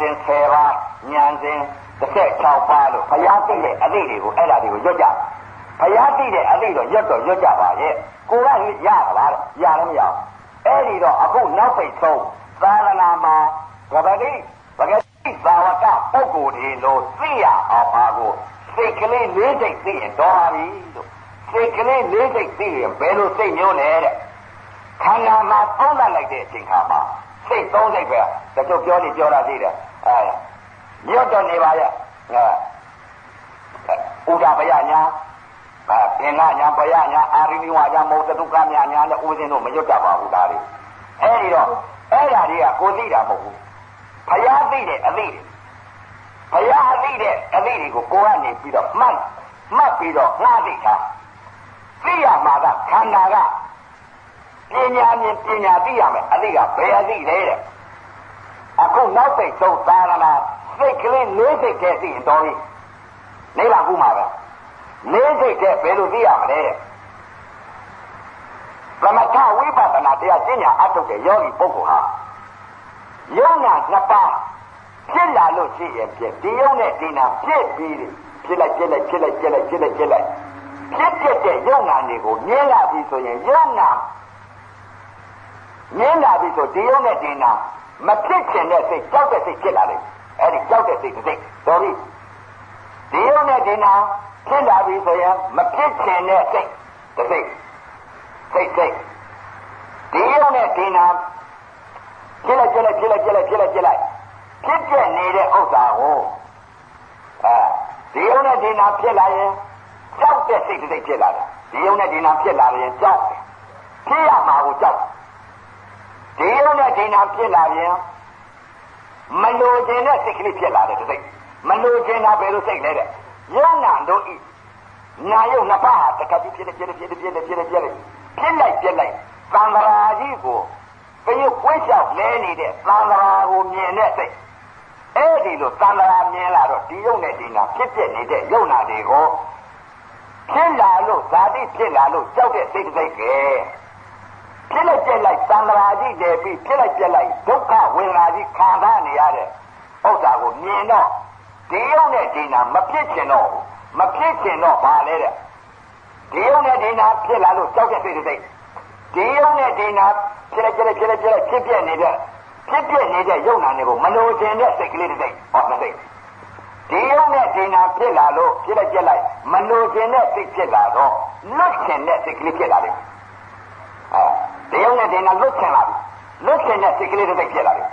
စဉ်10ပါးဉာဏ်စဉ်16ပါးလို့ဘုရားသိတဲ့အသည့်တွေကိုအဲ့ဒါတွေကိုရွတ်ကြဘုရားသိတဲ့အသည့်တော့ရွတ်တော့ရွတ်ကြပါရဲ့ကိုကရတာပါလေရလည်းမရဘူးအဲ့ဒီတော့အခုနောက်ပိတ်ဆုံးသာသနာမှာဗဂတိဗဂတိသာဝကပုဂ္ဂိုလ်တွေလို့သိရအောင်ပါကိုစိတ်ကလေးလေးစိတ်သိရင်တော်ပါပြီလို့စိတ်ကလေးလေးစိတ်သိရင်ဘယ်လိုစိတ်မျိုးလဲတဲ့ခန္ဓာမှာသုံးသပ်လိုက်တဲ့အချိန်ခါမှာ စိတ်သုံးစိတ်ပဲတချို့ပြောနေပြောတာသိတယ်အဲညွတ်တော့နေပါရဲ့ဥဒပယညာအဲပင်ကညာပယညာအာရိနိဝညာမောတတုကညာညာနဲ့ဦးစင်းတို့မညွတ်တတ်ပါဘူးဒါတွေအဲဒီတော့အဲ့ဓာတွေကကိုသိတာမဟုတ်ဘူးဖယားသိတဲ့အသိတွေဘုရားအသိတဲ့အသိတွေကိုကိုကနေပြီးတော့မှတ်မှတ်ပြီးတော့ငှားသိတာသိရမှာကခန္ဓာက ပညာမြင်ပညာသိရမယ်အသိကဘယ်အသိလဲတဲ့အခုနောက်ပိတ်ဆုံးသာရဏစိတ်ကလေးလေးစိတ်တည်းသိရင်တော်ပြီနေပါခုမှာပဲလေးစိတ်တည်းဘယ်လိုသိရမလဲတဲ့သမထဝိပဿနာတရားကျင့်ညာအထုတ်တဲ့ယောဂီပုဂ္ဂိုလ်ဟာယုံနာနှစ်ပါးဖြစ်လာလို့ရှိရင်ဖြစ်ဒီယုံနဲ့ဒီနာဖြစ်ပြီးဖြစ်လိုက်ဖြစ်လိုက်ဖြစ်လိုက်ဖြစ်လိုက်ဖြစ်လိုက်ဖြစ်လိုက်ဖြစ်ဖြစ်တဲ့ယုံနာတွေကိုမြင်လာပြီဆိုရင်ယုံနာ မြင်လာပြီဆိုဒီယုံနဲ့ဒီနာမဖြစ်ချင်တဲ့စိတ်ကြောက်တဲ့စိတ်ဖြစ်လာတယ်အဲ့ဒီကြောက်တဲ့စိတ်တစ်စိတ်တော်ပြီဒီယုံနဲ့ဒီနာဖြစ်လာပြီဆိုရင်မဖြစ်ချင်တဲ့စိတ်တစ်စိတ်စိတ်စိတ်ဒီယုံနဲ့ဒီနာဖြစ်လိုက်ဖြစ်လိုက်ဖြစ်လိုက်ဖြစ်လိုက်ဖြစ်လိုက်ဖြစ်လိုက်ဖြစ်ပြနေတဲ့ဥစ္စာကိုအဲဒီယုံနဲ့ဒီနာဖြစ်လာရင်ကြောက်တဲ့စိတ်တစ်စိတ်ဖြစ်လာတယ်ဒီယုံနဲ့ဒီနာဖြစ်လာရင်ကြောက်ဖြစ်ရမှာကိုကြောက် ဒီယုံနဲ့ဒီနာဖြစ်လာရင်မလိုချင်တဲ့စိတ်ကလေးဖြစ်လာတယ်တစ်စိတ်မလိုချင်တာဘယ်လိုစိတ်လဲတဲ့ယုံနာတို့ဤနာယုံနှစ်ပါးဟာတခါကြီးဖြစ်နေဖြစ်နေဖြစ်နေဖြစ်နေဖြစ်နေဖြစ်နေဖြစ်လိုက်ပြက်လိုက်သံဃာကြီးကိုဘယ်ကိုလျှောက်လဲနေတဲ့သံဃာကိုမြင်တဲ့စိတ်အဲ့ဒီလိုသံဃာမြင်လာတော့ဒီယုံနဲ့ဒီနာဖြစ်ပြနေတဲ့ယုံနာတွေကိုဖြစ်လာလို့ဇာတိဖြစ်လာလို့ကြောက်တဲ့စိတ်စိတ်က ဖြစ်လိုက်ပြက်လိုက်သံဃာကြီးတယ်ပြီးဖြစ်လိုက်ပြက်လိုက်ဒုက္ခဝေဒနာကြီးခံစားနေရတဲ့ဥစ္စာကိုမြင်တော့ဒီယုံနဲ့ဒီနာမဖြစ်ချင်တော့မဖြစ်ချင်တော့ဘာလဲတဲ့ဒီယုံနဲ့ဒီနာဖြစ်လာလို့ကြောက်တဲ့စိတ်စိတ်ဒီယုံနဲ့ဒီနာဖြစ်လိုက်ပြက်လိုက်ဖြစ်လိုက်ပြက်လိုက်ဖြစ်ပြနေတဲ့ဖြစ်ပြနေတဲ့ယုံနာတွေကိုမလိုချင်တဲ့စိတ်ကလေးတစ်စိတ်ဟောတစ်စိတ်ဒီယုံနဲ့ဒီနာဖြစ်လာလို့ဖြစ်လိုက်ပြက်လိုက်မလိုချင်တဲ့စိတ်ဖြစ်လာတော့လွတ်ချင်တဲ့စိတ်ကလေးဖြစ်လာတယ် အဲဒီယုံနဲ့ဒီနာလွတ်ချင်လာပြီလွတ်ချင်တဲ့စိတ်ကလေးတစ်စိတ်ဖြစ်လာတယ်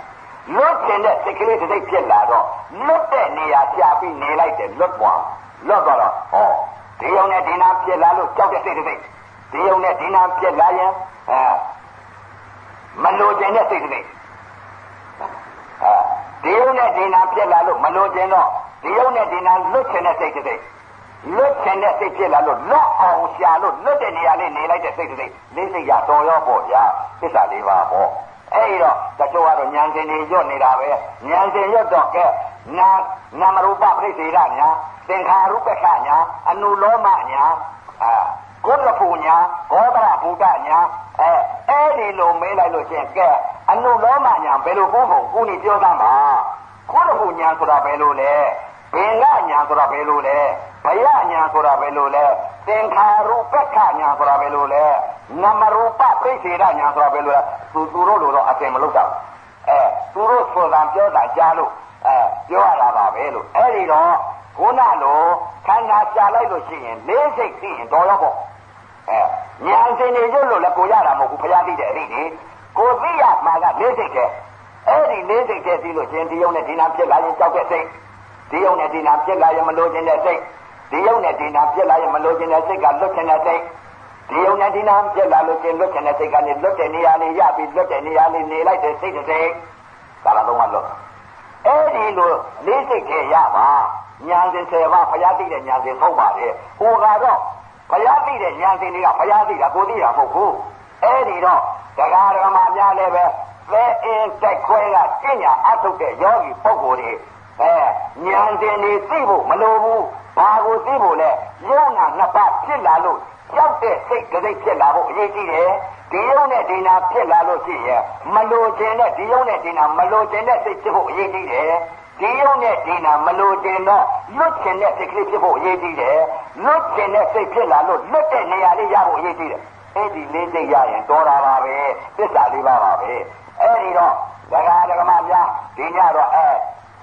လွတ်ချင်တဲ့စိတ်ကလေးတစ်စိတ်ဖြစ်လာတော့လွတ်တဲ့နေရာကြာပြီးနေလိုက်တယ်လွတ်သွားလွတ်သွားတော့ဟောဒီယုံနဲ့ဒီနာဖြစ်လာလို့ကြောက်တဲ့စိတ်တစ်စိတ်ဒီယုံနဲ့ဒီနာဖြစ်လာရင်အဲမလိုချင်တဲ့စိတ်တစ်စိတ်ဒီယုံနဲ့ဒီနာဖြစ်လာလို့မလိုချင်တော့ဒီယုံနဲ့ဒီနာလွတ်ချင်တဲ့စိတ်တစ်စိတ် လွတ်ချင်တဲ့စိတ်ဖြစ်လာလို့လွတ်အောင်ရှာလို့လွတ်တဲ့နေရာလေးနေလိုက်တဲ့စိတ်တစ်စိတ်လေးစိတ်ရတော်ရောပေါ့ဗျာသစ္စာလေးပါပေါ့အဲ့တော့တချို့ကတော့ဉာဏ်ရှင်တွေရွတ်နေတာပဲဉာဏ်ရှင်ရွတ်တော့ကဲနာနာမရူပပြိစေရညာသင်္ခါရုပ္ပခညာအနုလောမညာအာကိုရဖူညာဘောဓရဘုဒ္ဓညာအဲအဲ့ဒီလိုမေးလိုက်လို့ရှင်ကဲအနုလောမညာဘယ်လိုကိုဖို့ကိုနေပြောသားမှာကိုရဖူညာဆိုတာဘယ်လိုလဲ ဘင်္ဂညာဆိုတာဘယ်လိုလဲဘယညာဆိုတာဘယ်လိုလဲသင်္ခါရုပ္ပခညာဆိုတာဘယ်လိုလဲနမရူပပြိစေရညာဆိုတာဘယ်လိုလဲသူသူတို့လိုတော့အတင်မလုပ်တော့အဲသူတို့ဆိုတာပြောတာကြားလို့အဲပြောရတာပါပဲလို့အဲ့ဒီတော့ခုနလိုခန္ဓာရှာလိုက်လို့ရှိရင်လေးစိတ်သိရင်တော်ရောပေါ့အဲညာစင်နေရွတ်လို့လည်းကိုရတာမဟုတ်ဘူးဖျားသိတဲ့အသည့်ဒီကိုသိရမှာကလေးစိတ်ကဲအဲ့ဒီလေးစိတ်ကဲသိလို့ရှင်ဒီယုံနဲ့ဒီနာဖြစ်လာရင်ကြောက်တဲ့စိတ် ဒီယုံနဲ့ဒီနာဖြစ်လာရင်မလို့ခြင်းတဲ့စိတ်ဒီယုံနဲ့ဒီနာဖြစ်လာရင်မလို့ခြင်းတဲ့စိတ်ကလွတ်ခြင်းတဲ့စိတ်ဒီယုံနဲ့ဒီနာဖြစ်လာလို့ခြင်းလွတ်ခြင်းတဲ့စိတ်ကနေလွတ်တဲ့နေရာလေးရပြီးလွတ်တဲ့နေရာလေးနေလိုက်တဲ့စိတ်တစ်စိတ်ကာလသုံးပါလွတ်အဲ့ဒီလိုလေးစိတ်ကဲရပါညာစဉ်၁၀ပါးဖျားသိတဲ့ညာစဉ်သုံးပါလေဟိုကတော့ဘုရားသိတဲ့ဉာဏ်ရှင်တွေကဘုရားသိတာကိုသိတာမဟုတ်ဘူးအဲ့ဒီတော့တရားဓမ္မများလည်းပဲသဲအင်းတိုက်ခွဲကကျင့်ညာအထုတ်တဲ့ယောဂီပုဂ္ဂိုလ်တွေ အဲဉာဏ်ရှင်တွေသိဖို့မလိုဘူးဘာကိုသိဖို့လဲယုံနာနှစ်ပါးဖြစ်လာလို့ကြောက်တဲ့စိတ်ကြိတ်ဖြစ်လာဖို့အရေးကြီးတယ်ဒီယုံနဲ့ဒီနာဖြစ်လာလို့ရှိရင်မလိုချင်တဲ့ဒီယုံနဲ့ဒီနာမလိုချင်တဲ့စိတ်ဖြစ်ဖို့အရေးကြီးတယ်ဒီယုံနဲ့ဒီနာမလိုချင်တော့လွတ်ချင်တဲ့စိတ်ကလေးဖြစ်ဖို့အရေးကြီးတယ်လွတ်ချင်တဲ့စိတ်ဖြစ်လာလို့လွတ်တဲ့နေရာလေးရဖို့အရေးကြီးတယ်အဲ့ဒီလေးစိတ်ရရင်တော်တာပါပဲသစ္စာလေးပါပါပဲအဲ့ဒီတော့ဒကာဒကမများဒီညတော့အဲ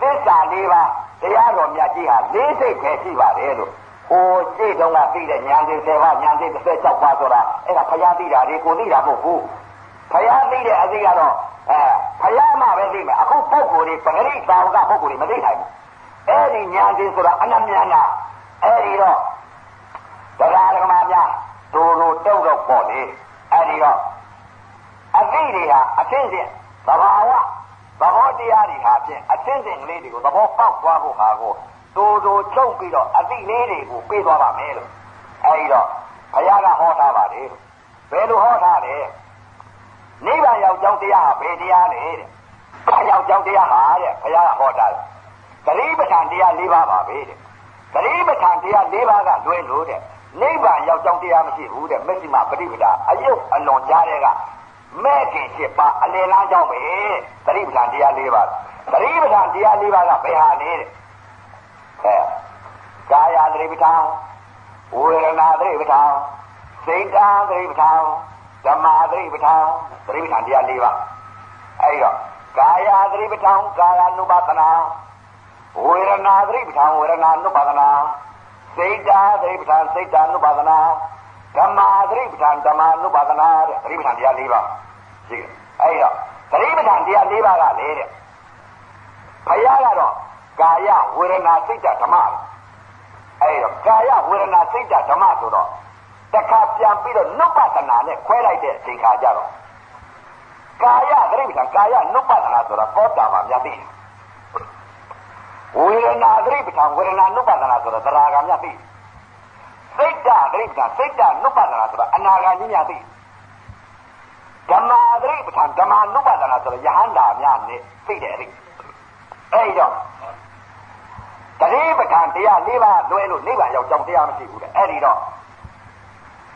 သစ္စာလေးပါတရားတော်မြတ်ကြီးဟာလေးစိတ်ပဲရှိပါတယ်လို့ဟိုစိတ်တုံးကသိတဲ့ညာစိတ်10ပါးညာစိတ်16ပါးဆိုတာအဲ့ဒါဖျားသိတာဒီကိုသိတာမဟုတ်ဘူးဖျားသိတဲ့အသိကတော့အဲဖျားမှပဲသိမယ်အခုပုဂ္ဂိုလ်တွေပဂရိသာဝကပုဂ္ဂိုလ်တွေမသိနိုင်ဘူးအဲ့ဒီညာစိတ်ဆိုတာအနမြန္တာအဲ့ဒီတော့တရားဓမ္မများဒိုလိုတုတ်တော့ပေါ့လေအဲ့ဒီတော့အသိတွေဟာအချင်းချင်းသဘာဝ သဘောတရားတွေဟာဖြင့်အချင်းချင်းကလေးတွေကိုသဘောပေါက်သွားဖို့ဟာကိုတူတူချုပ်ပြီးတော့အသိလေးတွေကိုပေးသွားပါမယ်လို့အဲဒီတော့ဘုရားကဟောထားပါတယ်ဘယ်လိုဟောထားလဲနိဗ္ဗာန်ရောက်ကြောင်းတရားဟာဘယ်တရားလဲတဲ့ဘာရောက်ကြောင်းတရားဟာတဲ့ဘုရားကဟောထားတယ်သတိပဋ္ဌာန်တရား၄ပါးပါပဲတဲ့သတိပဋ္ဌာန်တရား၄ပါးကလွဲလို့တဲ့နိဗ္ဗာန်ရောက်ကြောင်းတရားမရှိဘူးတဲ့မက်စိမပฏิပဒါအယုတ်အလွန်ကြားတဲ့က မဲ့ခင်ဖြစ်ပါအလယ်လမ်းကြောင်းပဲသတိပဋ္ဌာန်တရား၄ပါးသတိပဋ္ဌာန်တရား၄ပါးကဘယ်ဟာလဲတဲ့အဲကာယသတိပဋ္ဌာန်ဝေဒနာသတိပဋ္ဌာန်စိတ်ဓာတ်သတိပဋ္ဌာန်ဓမ္မသတိပဋ္ဌာန်သတိပဋ္ဌာန်တရား၄ပါးအဲဒီတော့ကာယသတိပဋ္ဌာန်ကာယ ानु ပါဒနာဝေဒနာသတိပဋ္ဌာန်ဝေဒနာ ानु ပါဒနာစိတ်ဓာတ်သတိပဋ္ဌာန်စိတ်ဓာတ် ानु ပါဒနာ ဓမ္မသတိပဋ္ဌာန်ဓမ္မ ानु ပါဒနာတဲ့သတိပဋ္ဌာန်တရား၄ပါးရှိတယ်အဲဒီတော့သတိပဋ္ဌာန်တရား၄ပါးကလေတဲ့ဘုရားကတော့ကာယဝေဒနာစိတ်ဓာတ်ဓမ္မအဲဒီတော့ကာယဝေဒနာစိတ်ဓာတ်ဓမ္မဆိုတော့တခါပြန်ပြီးတော့နုပဒနာနဲ့ခွဲလိုက်တဲ့အချိန်ခါကြတော့ကာယသတိပဋ္ဌာန်ကာယနုပဒနာဆိုတာသောတာပန်မြတ်သိဝေဒနာသတိပဋ္ဌာန်ဝေဒနာနုပဒနာဆိုတာသရာဂံမြတ်သိ စိတ်ဓာတ်သတိပဋ္ဌာန်စိတ်ဓာတ်နုပဒနာဆိုတာအနာဂံကြီးမြတ်သိဓမ္မာသတိပဋ္ဌာန်ဓမ္မာနုပဒနာဆိုတာယဟန္တာများနဲ့သိတယ်အဲ့အဲ့တော့တတိပဋ္ဌာန်တရား၄ပါးလွဲလို့နိဗ္ဗာန်ရောက်ကြောင်းတရားမရှိဘူးတဲ့အဲ့ဒီတော့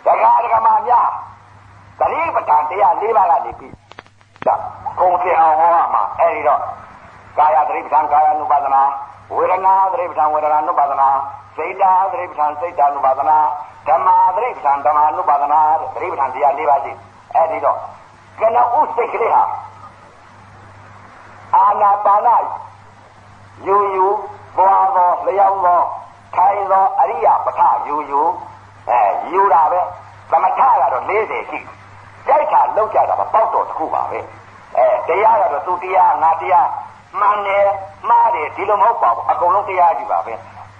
ဒကာဒကမာများတတိပဋ္ဌာန်တရား၄ပါးကနေပြီးဒါကုံစင်အောင်ဟောရမှာအဲ့ဒီတော့ ကာယတတိပဋ္ဌာန်ကာယ ानु ပါဒနာဝေဒနာတတိပဋ္ဌာန်ဝေဒနာ ानु ပါဒနာစိတ်ဓာတတိပဋ္ဌာန်စိတ်ဓာ ानु ပါဒနာဓမ္မာတတိပဋ္ဌာန်ဓမ္မာ ानु ပါဒနာတတိပဋ္ဌာန်တရား၄ပါးရှိအဲ့ဒီတော့ကနဥစိတ်ကလေးဟာအာနာပါနယူယူသွားသောလျောင်းသောထိုင်သောအရိယပဋ္ဌယူယူအဲယူတာပဲသမထကတော့40ရှိကြိုက်တာလောက်ကြတာပေါ့တောက်တော်တစ်ခုပါပဲအဲတရားကတော့သူတရားငါတရား မှန်တယ်မှားတယ်ဒီလိုမဟုတ်ပါဘူးအကုန်လုံးတရားကြီးပါပဲ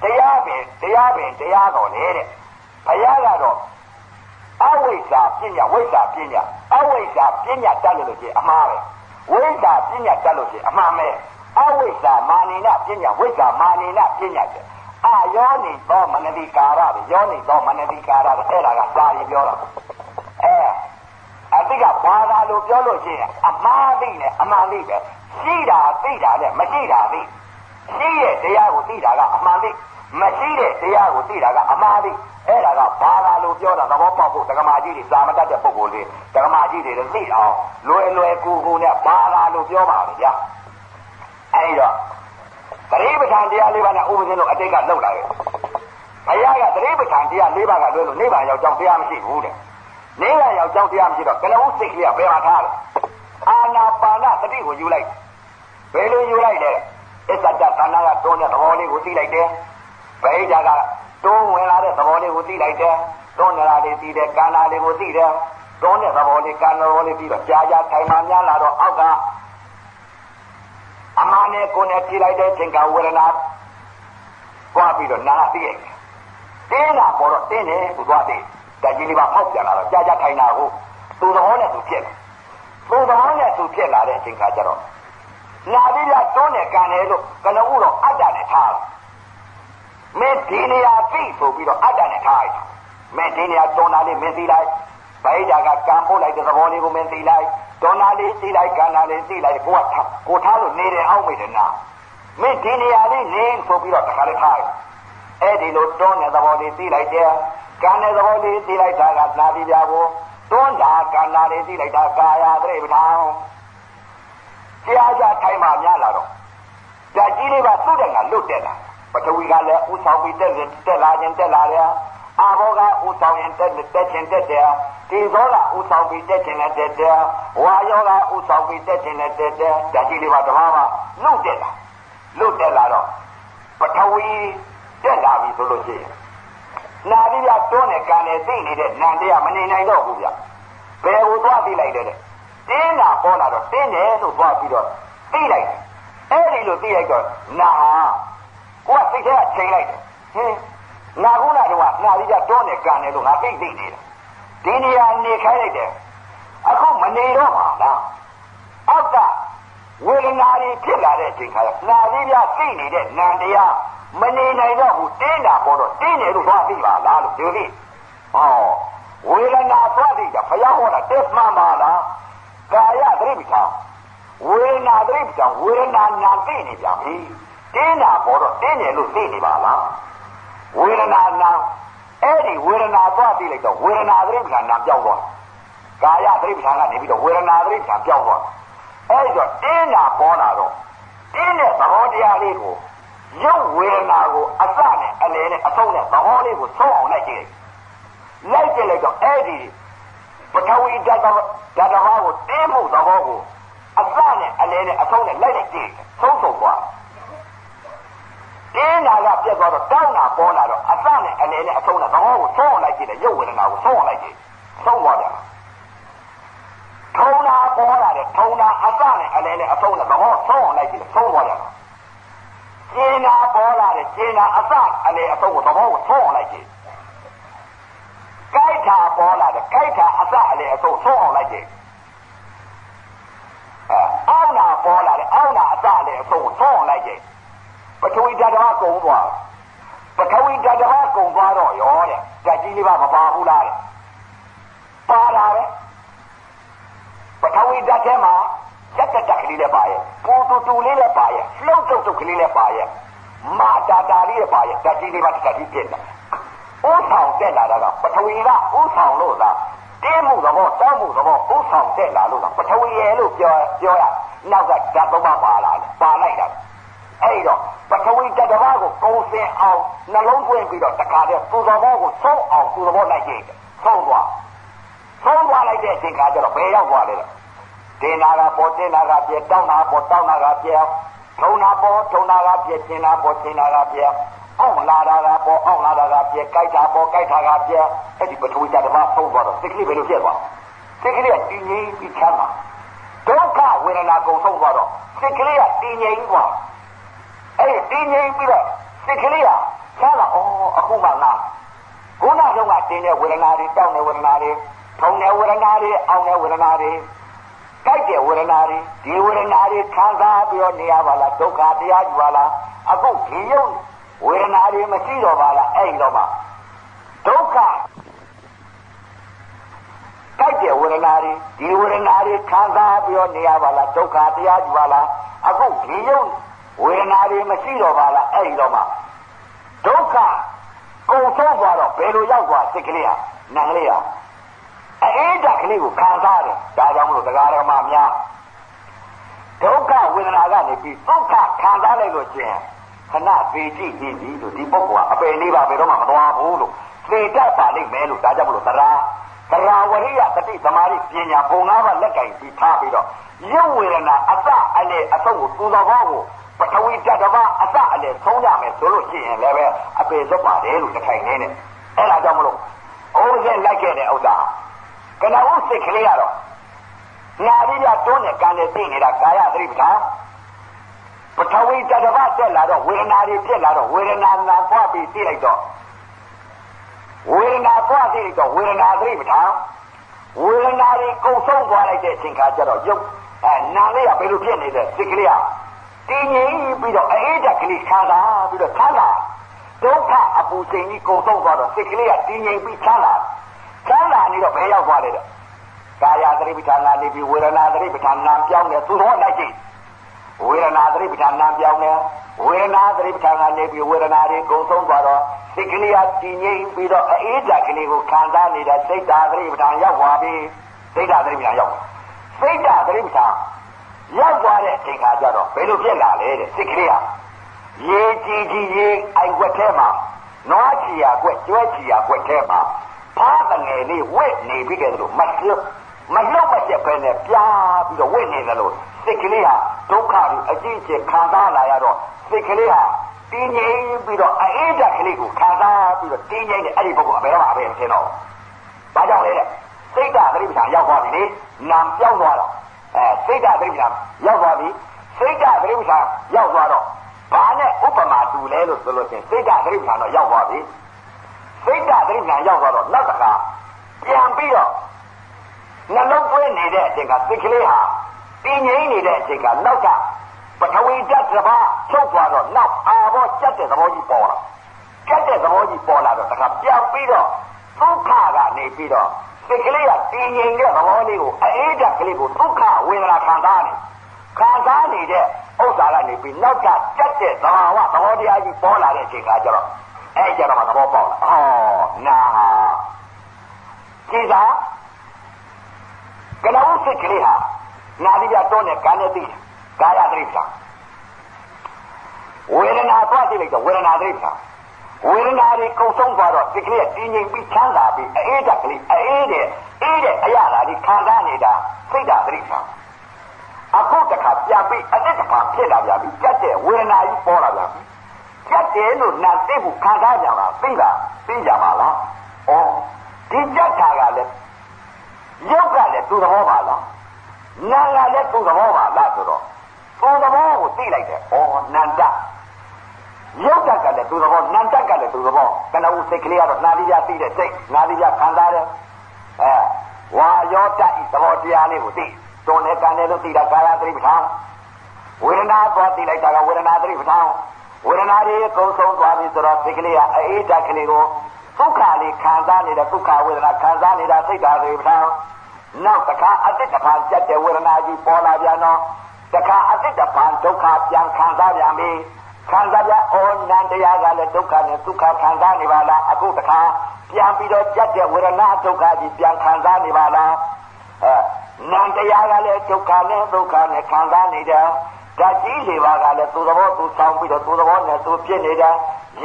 တရားပင်တရားပင်တရားတော်လေတဲ့ဘုရားကတော့အဝိဇ္ဇာပညာဝိဇ္ဇာပညာအဝိဇ္ဇာပညာတတ်လို့ရှိရင်အမှားပဲဝိဇ္ဇာပညာတတ်လို့ရှိရင်အမှန်ပဲအဝိဇ္ဇာမာနိနပညာဝိဇ္ဇာမာနိနပညာတဲ့အာယောနိသောမနတိကာရပဲယောနိသောမနတိကာရပဲအဲ့ဒါကစာရင်ပြောတာအဲအတိကဘာသာလို့ပြောလို့ရှိရင်အမှားသိနဲ့အမှန်သိပဲ ရှိတာသိတာနဲ့မရှိတာသိရှိရဲ့တရားကိုသိတာကအမှန်သိမရှိတဲ့တရားကိုသိတာကအမှားသိအဲ့ဒါကဘာသာလို့ပြောတာသဘောပေါက်ဖို့ဒကမာကြီးတွေစာမတတ်တဲ့ပုဂ္ဂိုလ်တွေဒကမာကြီးတွေလည်းသိအောင်လွယ်လွယ်ကူကူနဲ့ဘာသာလို့ပြောပါလေဗျာအဲ့တော့သတိပဋ္ဌာန်တရားလေးပါးနဲ့ဥပဇင်းတို့အတိတ်ကလောက်လာတယ်ဘုရားကသတိပဋ္ဌာန်တရားလေးပါးကလွယ်လို့နိဗ္ဗာန်ရောက်ကြောင်းတရားမရှိဘူးတဲ့နိဗ္ဗာန်ရောက်ကြောင်းတရားမရှိတော့ကလဝုစိတ်ကလေးကဘယ်မှာထားလဲ အာနာပါနသတိကိုယူလိုက်ဘယ်လိုယူလိုက်လဲအစ္ဆတသနာကတွန်းတဲ့သဘောလေးကိုသိလိုက်တယ်ဗိဓာကတွန်းဝင်လာတဲ့သဘောလေးကိုသိလိုက်တယ်တွန်းနေတာလေးသိတယ်ကန္နာလေးကိုသိတယ်တွန်းတဲ့သဘောလေးကန္နာဘောလေးပြီးတော့ကြာကြာထိုင်မှများလာတော့အောက်ကအမှန်နဲ့ကိုယ်နဲ့ကြည့်လိုက်တဲ့သင်္ကဝေဒနာကြွားပြီးတော့နာသိရဲ့တင်းတာပေါ်တော့တင်းတယ်သူသွားသိတကြီးလေးပါဖောက်ပြန်လာတော့ကြာကြာထိုင်တာကိုသူသဘောနဲ့သူဖြစ်တယ် သူသဘောနဲ့သူဖြစ်လာတဲ့အချိန်ခါကျတော့နာပြီးတော့တွန်းနဲ့ကန်တယ်လို့ကလဝုတော့အတ္တနဲ့ထားတယ်မင်းဒီနေရာသိဆိုပြီးတော့အတ္တနဲ့ထားလိုက်မင်းဒီနေရာတွန်းတာလေးမင်းသိလိုက်ဗိဓာကကံပို့လိုက်တဲ့သဘောလေးကိုမင်းသိလိုက်တွန်းတာလေးသိလိုက်ကံတာလေးသိလိုက်ကိုကကိုထားလို့နေတယ်အောက်မိတယ်နာမင်းဒီနေရာလေးနေဆိုပြီးတော့တခါလေးထားလိုက်အဲ့ဒီလိုတွန်းတဲ့သဘောလေးသိလိုက်တယ်ကံတဲ့သဘောလေးသိလိုက်တာကနာတိပြကို တွန်းတာကံနာလေးသိလိုက်တာကာယသတိပဋ္ဌာန်ကြားကြထိုင်မှများလာတော့ဓာတ်ကြီးလေးပါသူ့တဲ့ကလွတ်တက်လာပထဝီကလည်းဥဆောင်ပြီးတက်တက်လာခြင်းတက်လာတယ်အာဘောကဥဆောင်ရင်တက်တက်ခြင်းတက်တယ်ဒီသောကဥဆောင်ပြီးတက်ခြင်းနဲ့တက်တယ်ဝါယောကဥဆောင်ပြီးတက်ခြင်းနဲ့တက်တယ်ဓာတ်ကြီးလေးပါတဘာမှလွတ်တက်လာလွတ်တက်လာတော့ပထဝီတက်လာပြီဆိုလို့ရှိရင် နာရီရတွန်းနဲ့ကံနဲ့သိနေတဲ့နန္တရားမနေနိုင်တော့ဘူးဗျဘယ်ကိုသွားသိလိုက်တဲ့တင်းတာပေါ်လာတော့တင်းတယ်လို့သွားပြီးတော့သိလိုက်အဲ့ဒီလိုသိလိုက်တော့နာဟာကိုကစိတ်ထဲကချိန်လိုက်တယ်ဟင်းနာကုနာတော့နာရီရတွန်းနဲ့ကံနဲ့လို့ငါသိသိနေတယ်ဒီနေရာနေခိုင်းလိုက်တယ်အခုမနေတော့ပါလားအောက်က ဝေဒနာတွေဖြစ်လာတဲ့အချိန်ခါကျနာရီရသိနေတဲ့နန္တရားမနေနိုင်တော့ဘူးတင်းတာပေါ်တော့တင်းတယ်လို့သွားသိပါလားလို့ဒီလိုဟောဝေဒနာသွားသိတာဘုရားဟောတာတက်မှန်ပါလားကာယသတိပဋ္ဌာန်ဝေဒနာသတိပဋ္ဌာန်ဝေဒနာနာသိနေပြန်ပြီတင်းတာပေါ်တော့တင်းတယ်လို့သိနေပါလားဝေဒနာနာအဲ့ဒီဝေဒနာသွားသိလိုက်တော့ဝေဒနာသတိပဋ္ဌာန်နာပြောင်းသွားကာယသတိပဋ္ဌာန်ကနေပြီးတော့ဝေဒနာသတိပဋ္ဌာန်ပြောင်းသွား အဲ့တော့တင်းတာပေါ်လာတော့တင်းတဲ့သဘောတရားလေးကိုရုပ်ဝေဒနာကိုအစနဲ့အလယ်နဲ့အဆုံးနဲ့သဘောလေးကိုဆုံးအောင်လိုက်ကြည့်လိုက်ကြည့်လိုက်တော့အဲ့ဒီပထဝီဓာတ်ဓာတ်ဘာကိုတင်းမှုသဘောကိုအစနဲ့အလယ်နဲ့အဆုံးနဲ့လိုက်လိုက်ကြည့်ဆုံးဆုံးသွားတင်းတာကပြတ်သွားတော့တောင်းတာပေါ်လာတော့အစနဲ့အလယ်နဲ့အဆုံးနဲ့သဘောကိုဆုံးအောင်လိုက်ကြည့်တယ်ရုပ်ဝေဒနာကိုဆုံးအောင်လိုက်ကြည့်ဆုံးသွားတယ် ထုံတာပေါ်လာတယ်ထုံတာအစနဲ့အလယ်နဲ့အဆုံးနဲ့သဘောဆုံးအောင်လိုက်ကြည့်ဆုံးသွားတယ်ကျင်နာပေါ်လာတယ်ကျင်နာအစအလေအဆုံးကိုသဘောကိုဆုံးအောင်လိုက်ကြည့်ကြိုက်တာပေါ်လာတယ်ကြိုက်တာအစအလေအဆုံးဆုံးအောင်လိုက်ကြည့်အဲအောင်းနာပေါ်လာတယ်အောင်းနာအစအလေအဆုံးကိုဆုံးအောင်လိုက်ကြည့်ပထဝီဓာတ်ဓမ္မကုံသွားပထဝီဓာတ်ဓမ္မကုံသွားတော့ရောတဲ့ဓာတ်ကြီးလေးပါမပါဘူးလားတဲ့ပါတာပဲ ပထဝီဓာတ်ထဲမှာတက်ကတက်ကလေးလည်းပါရဲ့ပူတူတူလေးလည်းပါရဲ့လှုပ်တုပ်တုပ်ကလေးလည်းပါရဲ့မာတာတာလေးလည်းပါရဲ့ဓာတ်ကြီးလေးပါဓာတ်ကြီးပြည့်တယ်ဥဆောင်တက်လာတာကပထဝီကဥဆောင်လို့သာတင်းမှုသဘောတောင်းမှုသဘောဥဆောင်တက်လာလို့ကပထဝီရဲ့လို့ပြောပြောရနောက်ကဓာတ်သုံးပါပါလာတယ်ပါလိုက်တာအဲ့တော့ပထဝီတတဘာကိုကုံစင်အောင်နှလုံးသွင်းပြီးတော့တခါတည်းသူသဘောကိုသုံးအောင်သူသဘောလိုက်ကြည့်သုံးသွားသုံးသွားလိုက် တဲ့အချိန်ခါကျတော့ဘယ်ရောက်သွားလဲတင်နာကပေါ်တင်နာကပြဲတောင်းနာပေါ်တောင်းနာကပြဲထုံနာပေါ်ထုံနာကပြဲတင်နာပေါ်တင်နာကပြဲအောင်လာတာကပေါ်အောင်လာတာကပြဲကြိုက်တာပေါ်ကြိုက်တာကပြဲအဲ့ဒီပထဝီဓာတ်မှာဆုံးသွားတော့စိတ်ကလေးဘယ်လိုဖြစ်သွားစိတ်ကလေးကတည်ငြိမ်ပြီးချမ်းသာဒုက္ခဝေဒနာကုန်ဆုံးသွားတော့စိတ်ကလေးကတည်ငြိမ်သွားအဲ့ဒီတည်ငြိမ်ပြီးတော့စိတ်ကလေးကချမ်းသာဩအခုမှငါခုနကတော့ကတင်းတဲ့ဝေဒနာတွေတောင်းတဲ့ဝေဒနာတွေ ထုံတဲ့ဝေဒနာတွေအောင်တဲ့ဝေဒနာတွေကြိုက်တဲ့ဝေဒနာတွေဒီဝေဒနာတွေခံစားပြီးတော့နေရပါလားဒုက္ခတရားယူပါလားအခုဒီရုပ်ဝေဒနာတွေမရှိတော့ပါလားအဲ့တော့မှဒုက္ခကြိုက်တဲ့ဝေဒနာတွေဒီဝေဒနာတွေခံစားပြီးတော့နေရပါလားဒုက္ခတရားယူပါလားအခုဒီရုပ်ဝေဒနာတွေမရှိတော့ပါလားအဲ့တော့မှဒုက္ခကုန်ဆုံးသွားတော့ဘယ်လိုရောက်သွားစိတ်ကလေးဟာနံကလေးဟာ အေးဓာတ်ကလေးကိုခံစားတယ်ဒါကြောင့်မလို့တရားဓမ္မများဒုက္ခဝေဒနာကနေပြီးဒုက္ခခံစားလိုက်လို့ချင်းခဏပေကြည့်ကြည့်ပြီးလို့ဒီပုဂ္ဂိုလ်ကအပယ်လေးပါဘယ်တော့မှမသွားဘူးလို့သိတတ်ပါလိမ့်မယ်လို့ဒါကြောင့်မလို့တရားတရားဝရိယတတိသမာဓိပညာပုံငါးပါးလက်ကင်ပြီးထားပြီးတော့ရုပ်ဝေဒနာအစအလေအဆုံးကိုသူတော်ဘောကိုပထဝီတတဘာအစအလေဆုံးရမယ်ဆိုလို့ရှိရင်လည်းပဲအပေစွတ်ပါတယ်လို့တခိုင်နေနဲ့အဲ့ဒါကြောင့်မလို့အိုးစင်းလိုက်ခဲ့တဲ့ဥစ္စာ ကနဝစိတ်ကလေးကတော့နာပြီးပြတွန်းနဲ့ကံနဲ့သိနေတာကာယသတိပဋ္ဌာန်ပထဝီတတဘာတက်လာတော့ဝေဒနာတွေဖြစ်လာတော့ဝေဒနာနာပွားပြီးသိလိုက်တော့ဝေဒနာပွားသိလိုက်တော့ဝေဒနာသတိပဋ္ဌာန်ဝေဒနာတွေကုံဆုံးသွားလိုက်တဲ့အချိန်ခါကျတော့ရုပ်အဲနာလေးကဘယ်လိုဖြစ်နေတဲ့စိတ်ကလေးကတည်ငြိမ်ပြီးတော့အေးဓာတ်ကလေးခံစားပြီးတော့ချမ်းသာဒုက္ခအပူချိန်ကြီးကုံဆုံးသွားတော့စိတ်ကလေးကတည်ငြိမ်ပြီးချမ်းသာ ချမ်းသာနေတော့ဘယ်ရောက်သွားလဲတဲ့ကာယသတိပဋ္ဌာန်ကနေပြီးဝေဒနာသတိပဋ္ဌာန်နာပြောင်းတယ်သူတော်လိုက်ကြည့်ဝေဒနာသတိပဋ္ဌာန်နာပြောင်းတယ်ဝေဒနာသတိပဋ္ဌာန်ကနေပြီးဝေဒနာတွေကုန်ဆုံးသွားတော့စိတ်ကလေးကတည်ငြိမ်ပြီးတော့အေးဓာတ်ကလေးကိုခံစားနေတဲ့စိတ်ဓာတ်သတိပဋ္ဌာန်ရောက်သွားပြီစိတ်ဓာတ်သတိပဋ္ဌာန်ရောက်စိတ်ဓာတ်သတိပဋ္ဌာန်ရောက်သွားတဲ့အချိန်ခါကျတော့ဘယ်လိုဖြစ်လာလဲတဲ့စိတ်ကလေးကရေကြည်ကြည်ရေအိုက်ွက်ထဲမှာနွားချီရကွက်ကျွဲချီရကွက်ထဲမှာ ဖားတငယ်လေးဝက်နေပြီးကြတယ်လို့မလွတ်မလွတ်မချက်ပဲနဲ့ပြားပြီးတော့ဝက်နေတယ်လို့စိတ်ကလေးဟာဒုက္ခကိုအကြည့်ကျခံစားလာရတော့စိတ်ကလေးဟာတင်းငိမ့်ပြီးတော့အေးဓာတ်ကလေးကိုခံစားပြီးတော့တင်းငိမ့်တဲ့အဲ့ဒီပုဂ္ဂိုလ်အဘယ်တော့မှအဘယ်မဖြစ်တော့ဘာကြောင့်လဲတဲ့စိတ်ဓာတ်သတိပ္ပံရောက်သွားပြီလေနာမ်ပြောင်းသွားတော့အဲစိတ်ဓာတ်သတိပ္ပံရောက်သွားပြီစိတ်ဓာတ်သတိပ္ပံရောက်သွားတော့ဘာနဲ့ဥပမာတူလဲလို့ဆိုလို့ချင်းစိတ်ဓာတ်သတိပ္ပံတော့ရောက်သွားပြီ စိတ်ဓာတ်သတိပ္ပံရောက်သွားတော့နောက်တစ်ခါပြန်ပြီးတော့နှလုံးသွင်းနေတဲ့အချိန်ကစိတ်ကလေးဟာတည်ငြိမ်နေတဲ့အချိန်ကနောက်ကပထဝီဓာတ်တစ်ပါးချုပ်သွားတော့နောက်အာဘောကြက်တဲ့သဘောကြီးပေါ်လာကြက်တဲ့သဘောကြီးပေါ်လာတော့တခါပြန်ပြီးတော့ဒုက္ခကနေပြီးတော့စိတ်ကလေးကတည်ငြိမ်တဲ့သဘောလေးကိုအေးဓာတ်ကလေးကိုဒုက္ခဝေဒနာခံစားနေခံစားနေတဲ့ဥစ္စာကနေပြီးနောက်ကကြက်တဲ့သဘာဝသဘောတရားကြီးပေါ်လာတဲ့အချိန်ကကျတော့ အဲကြတော့မှသဘောပေါက်လာဩနာကြည်သာကလောစိတ်ကလေးဟာနာတိပြတော့နဲ့ကံနဲ့သိကာယတိပ္ပံဝေဒနာသွားကြည့်လိုက်တော့ဝေဒနာတိပ္ပံဝေဒနာတွေကုံဆုံးသွားတော့စိတ်ကလေးကတည်ငြိမ်ပြီးချမ်းသာပြီးအေးတဲ့ကလေးအေးတဲ့အေးတဲ့အရာဓာတ်ကြီးခံစားနေတာစိတ်ဓာတ်တိပ္ပံအခုတခါပြန်ပြီးအတိတ်ကဖြစ်လာပြန်ပြီကြက်တဲ့ဝေဒနာကြီးပေါ်လာပြန်ပြီ ကြက်တယ်လို့နာသိဖို့ခံစားကြပါသိလားသိကြပါလားဩဒီကြက်တာကလည်းရုပ်ကလည်းသူ့သဘောပါလားနာကလည်းသူ့သဘောပါလားဆိုတော့သူ့သဘောကိုသိလိုက်တယ်ဩနန္တရုပ်တက်ကလည်းသူ့သဘောနန္တကလည်းသူ့သဘောကနဦးစိတ်ကလေးကတော့နာတိယသိတဲ့စိတ်နာတိယခံစားတယ်အဲဝါယောတဤသဘောတရားလေးကိုသိတွန်းနဲ့ကန်တယ်လို့သိတာကာယသတိပဋ္ဌာန်ဝေဒနာပေါ်သိလိုက်တာကဝေဒနာသတိပဋ္ဌာန် ဝေဒနာတွေကုံဆုံးသွားပြီဆိုတော့စိတ်ကလေးကအေးတက်ကလေးကိုဒုက္ခလေးခံစားနေတဲ့ဒုက္ခဝေဒနာခံစားနေတာစိတ်ဓာတ်တွေပဋ္ဌာန်နောက်တစ်ခါအတိတ်တစ်ခါကြက်တဲ့ဝေဒနာကြီးပေါ်လာပြန်တော့တစ်ခါအတိတ်တစ်ခါဒုက္ခပြန်ခံစားပြန်ပြီခံစားပြဩနန္တရားကလည်းဒုက္ခနဲ့ဒုက္ခခံစားနေပါလားအခုတစ်ခါပြန်ပြီးတော့ကြက်တဲ့ဝေဒနာဒုက္ခကြီးပြန်ခံစားနေပါလားအဲနန္တရားကလည်းဒုက္ခနဲ့ဒုက္ခနဲ့ခံစားနေတယ် ဓာတ်ကြီးလေးပါးကလည်းသူ့သဘောသူဆောင်ပြီးတော့သူ့သဘောနဲ့သူဖြစ်နေတယ်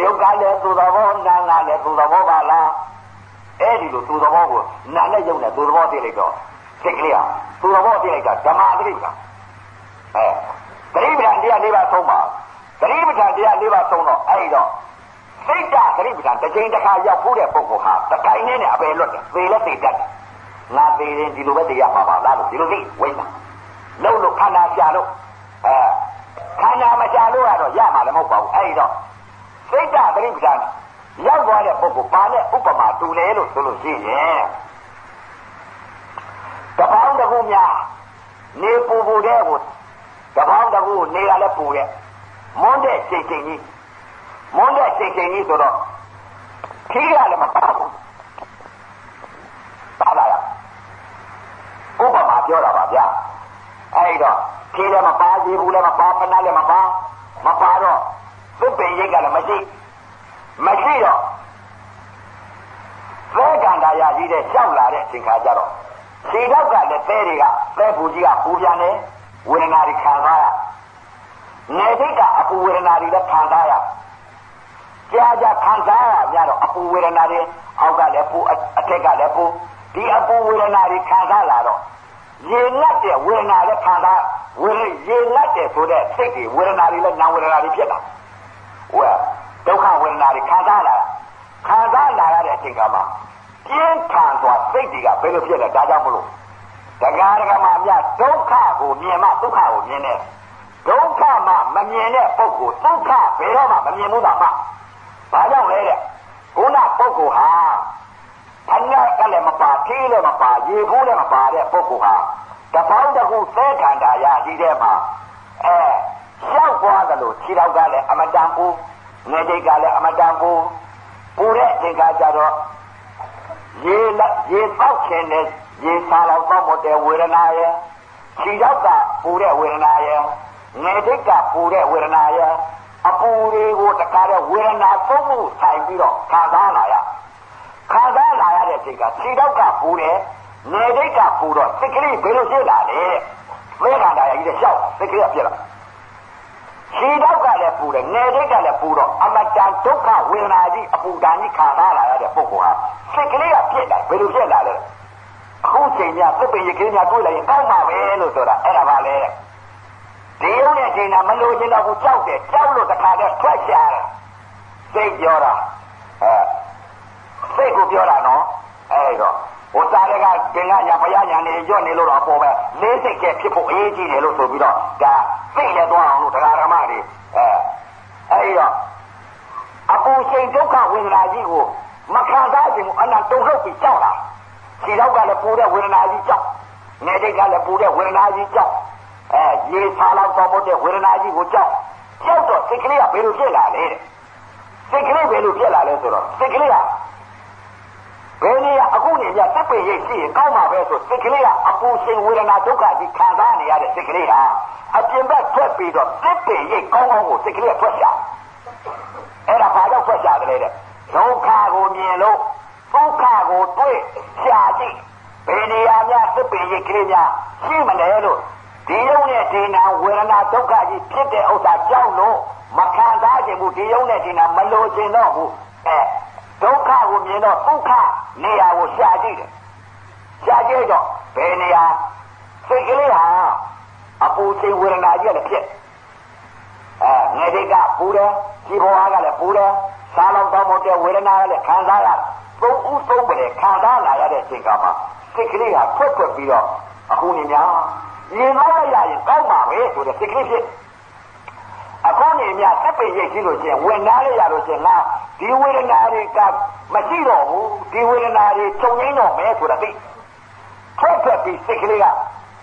ရုပ်ကလည်းသူ့သဘောနာကလည်းသူ့သဘောပါလားအဲ့ဒီလိုသူ့သဘောကိုနာနဲ့ရုပ်နဲ့သူ့သဘောသိလိုက်တော့စိတ်ကလေးဟာသူ့သဘောသိလိုက်တာဓမ္မတိကအဲတတိပ္ပံတရား၄ပါးသုံးပါတတိပ္ပံတရား၄ပါးသုံးတော့အဲ့တော့စိတ်ဓာတ်တတိပ္ပံတစ်ချိန်တစ်ခါရောက်ဖို့တဲ့ပုဂ္ဂိုလ်ဟာတခိုင်နဲ့နဲ့အပယ်လွတ်တယ်သေလက်သေတတ်တယ်ငါသေးရင်ဒီလိုပဲတရားမှာပါလားလို့ဒီလိုသိဝိညာလုံးလို့ခန္ဓာရှာလို့ အဲခန္ဓာမရှာလို့ကတော့ရမှာလည်းမဟုတ်ပါဘူးအဲ့တော့စိတ်ဓာတ်တတိပ္ပံရောက်သွားတဲ့ပုဂ္ဂိုလ်ပါနဲ့ဥပမာတူလဲလို့ဆိုလို့ရှိရင်တပေါင်းတကူများနေပူပူတဲ့ကိုတပေါင်းတကူနေရလဲပူတဲ့မွန်းတဲ့ချိန်ချိန်ကြီးမွန်းတဲ့ချိန်ချိန်ကြီးဆိုတော့ခီးရလည်းမပါဘူးပါလာရဥပမာပြောတာပါဗျာအဲ့တော့ ခီးလည်းမပါရေဘူးလည်းမပါဖနာလည်းမပါမပါတော့သစ်ပင်ရိတ်ကလည်းမရှိမရှိတော့သဲကန္တာရကြီးတဲ့ရှောက်လာတဲ့အချိန်ခါကျတော့ခြေတော့ကလည်းသဲတွေကသဲပူကြီးကပူပြန်တယ်ဝေဒနာတွေခံစားရနေထိတ်ကအပူဝေဒနာတွေလည်းခံစားရကြာကြာခံစားရကြတော့အပူဝေဒနာတွေအောက်ကလည်းပူအထက်ကလည်းပူဒီအပူဝေဒနာတွေခံစားလာတော့ ရေငတ်တဲ့ဝေဒနာလည်းခံစားဝေရေငတ်တဲ့ဆိုတဲ့စိတ်တွေဝေဒနာတွေလည်းနာဝေဒနာတွေဖြစ်တာဝဲဒုက္ခဝေဒနာတွေခံစားလာခံစားလာရတဲ့အချိန်ကမှပြင်းထန်စွာစိတ်တွေကဘယ်လိုဖြစ်လဲဒါကြောင့်မလို့တရားဓမ္မများဒုက္ခကိုမြင်မှဒုက္ခကိုမြင်တယ်ဒုက္ခမှမမြင်တဲ့ပုဂ္ဂိုလ်ဒုက္ခဘယ်တော့မှမမြင်ဘူးတာမှဘာကြောင့်လဲတဲ့ခုနပုဂ္ဂိုလ်ဟာ ဖဏကလည်းမပါသေးလည်းမပါရေဘူးလည်းမပါတဲ့ပုဂ္ဂိုလ်ဟာတပေါင်းတခုသဲခန္ဓာရရှိတဲ့မှာအဲလျှောက်သွားသလိုခြေတော်ကလည်းအမတန်ပူငယ်တိတ်ကလည်းအမတန်ပူပူတဲ့အချိန်ကကြတော့ရေရေပေါက်ခြင်းနဲ့ရေစားလောက်တော့မတဲ့ဝေဒနာရဲ့ခြေတော်ကပူတဲ့ဝေဒနာရဲ့ငယ်တိတ်ကပူတဲ့ဝေဒနာရဲ့အပူတွေကိုတခါတော့ဝေဒနာသုံးမှုဆိုင်ပြီးတော့ခံစားလာရခံ စားလာရတဲ့အချိန်ကခြေတော့ကပူတယ်ငယ်တိတ်ကပူတော့စိတ်ကလေးဘယ်လိုဖြစ်လာလဲမဲခန္ဓာရကြီးတဲ့ရှောက်စိတ်ကလေးကဖြစ်လာခြေတော့ကလည်းပူတယ်ငယ်တိတ်ကလည်းပူတော့အမတန်ဒုက္ခဝေဒနာကြီးအပူဓာတ်ကြီးခံစားလာရတဲ့ပုဂ္ဂိုလ်ဟာစိတ်ကလေးကဖြစ်လာဘယ်လိုဖြစ်လာလဲအခုချိန်များသစ်ပင်ရကလေးများတွေ့လိုက်ရင်ကောင်းပါပဲလို့ဆိုတာအဲ့ဒါပါလေဒီရုံနဲ့ချိန်တာမလို့ချင်းတော့ဘူးကြောက်တယ်ကြောက်လို့တခါတည်းထွက်ရှာတယ်စိတ်ပြောတာအဲစိတ်ကိုပြောတာနော် အဲ့တော့ဟိုသားတွေကသင်္ကညာဘုရားညာနေညွတ်နေလို့တော့ပေါ်ပဲလေးစိတ်ကဖြစ်ဖို့အရေးကြီးတယ်လို့ဆိုပြီးတော့ဒါစိတ်လည်းသွားအောင်လို့တရားဓမ္မတွေအဲအဲ့တော့အပူချိန်ဒုက္ခဝေဒနာကြီးကိုမခံစားခြင်းအနန္တုံထုတ်ပြီးကြောက်လာခြေတော့ကလည်းပူတဲ့ဝေဒနာကြီးကြောက်နေတိတ်ကလည်းပူတဲ့ဝေဒနာကြီးကြောက်အဲရေဆာလောက်တော်မတဲ့ဝေဒနာကြီးကိုကြောက်ကြောက်တော့စိတ်ကလေးကဘယ်လိုဖြစ်လာလဲစိတ်ကလေးဘယ်လိုဖြစ်လာလဲဆိုတော့စိတ်ကလေးက ဘယ်နေရအခုနေရစက်ပင်ရိတ်ရှိရင်ကောင်းမှာပဲဆိုစိတ်ကလေးကအပူရှင်ဝေဒနာဒုက္ခကြီးခံစားနေရတဲ့စိတ်ကလေးဟာအပြင်ဘက်ထွက်ပြီးတော့စက်ပင်ရိတ်ကောင်းကောင်းကိုစိတ်ကလေးကထွက်ရှာအဲ့ဒါဘာကြောင့်ထွက်ရှာတယ်လဲတဲ့ဒုက္ခကိုမြင်လို့ဒုက္ခကိုတွေ့ရှာကြည့်ဘယ်နေရာများစက်ပင်ရိတ်ကလေးများရှိမလဲလို့ဒီယုံနဲ့ဒီနာဝေဒနာဒုက္ခကြီးဖြစ်တဲ့ဥစ္စာကြောက်လို့မခံစားခြင်းဘူးဒီယုံနဲ့ဒီနာမလိုချင်တော့ဘူးအဲ ဒုက္ခကိုမြင်တော့ဒုက္ခနေရာကိုရှာကြည့်တယ်ရှာကြည့်တော့ဘယ်နေရာစိတ်ကလေးဟာအပူချိန်ဝေဒနာကြီးလည်းဖြစ်အဲငယ်တိတ်ကပူတယ်ဒီဘဝကလည်းပူတယ်စားလောက်တော့မဟုတ်တဲ့ဝေဒနာကလည်းခံစားရသုံးဥသုံးပဲခံစားလာရတဲ့အချိန်ကမှစိတ်ကလေးဟာဖွက်ဖွက်ပြီးတော့အခုနေများမြင်တော့ရရင်ကောင်းပါပဲဆိုတဲ့စိတ်ကလေးဖြစ် အခုနေမြစက်ပိတ်ရိတ်ရှိလို့ချင်းဝင်နာလေးရလို့ချင်းငါဒီဝေဒနာတွေကမရှိတော့ဘူးဒီဝေဒနာတွေချုပ်ငိမ့်တော့မယ်ဆိုတာသိထွက်ထွက်ပြီးစိတ်ကလေးက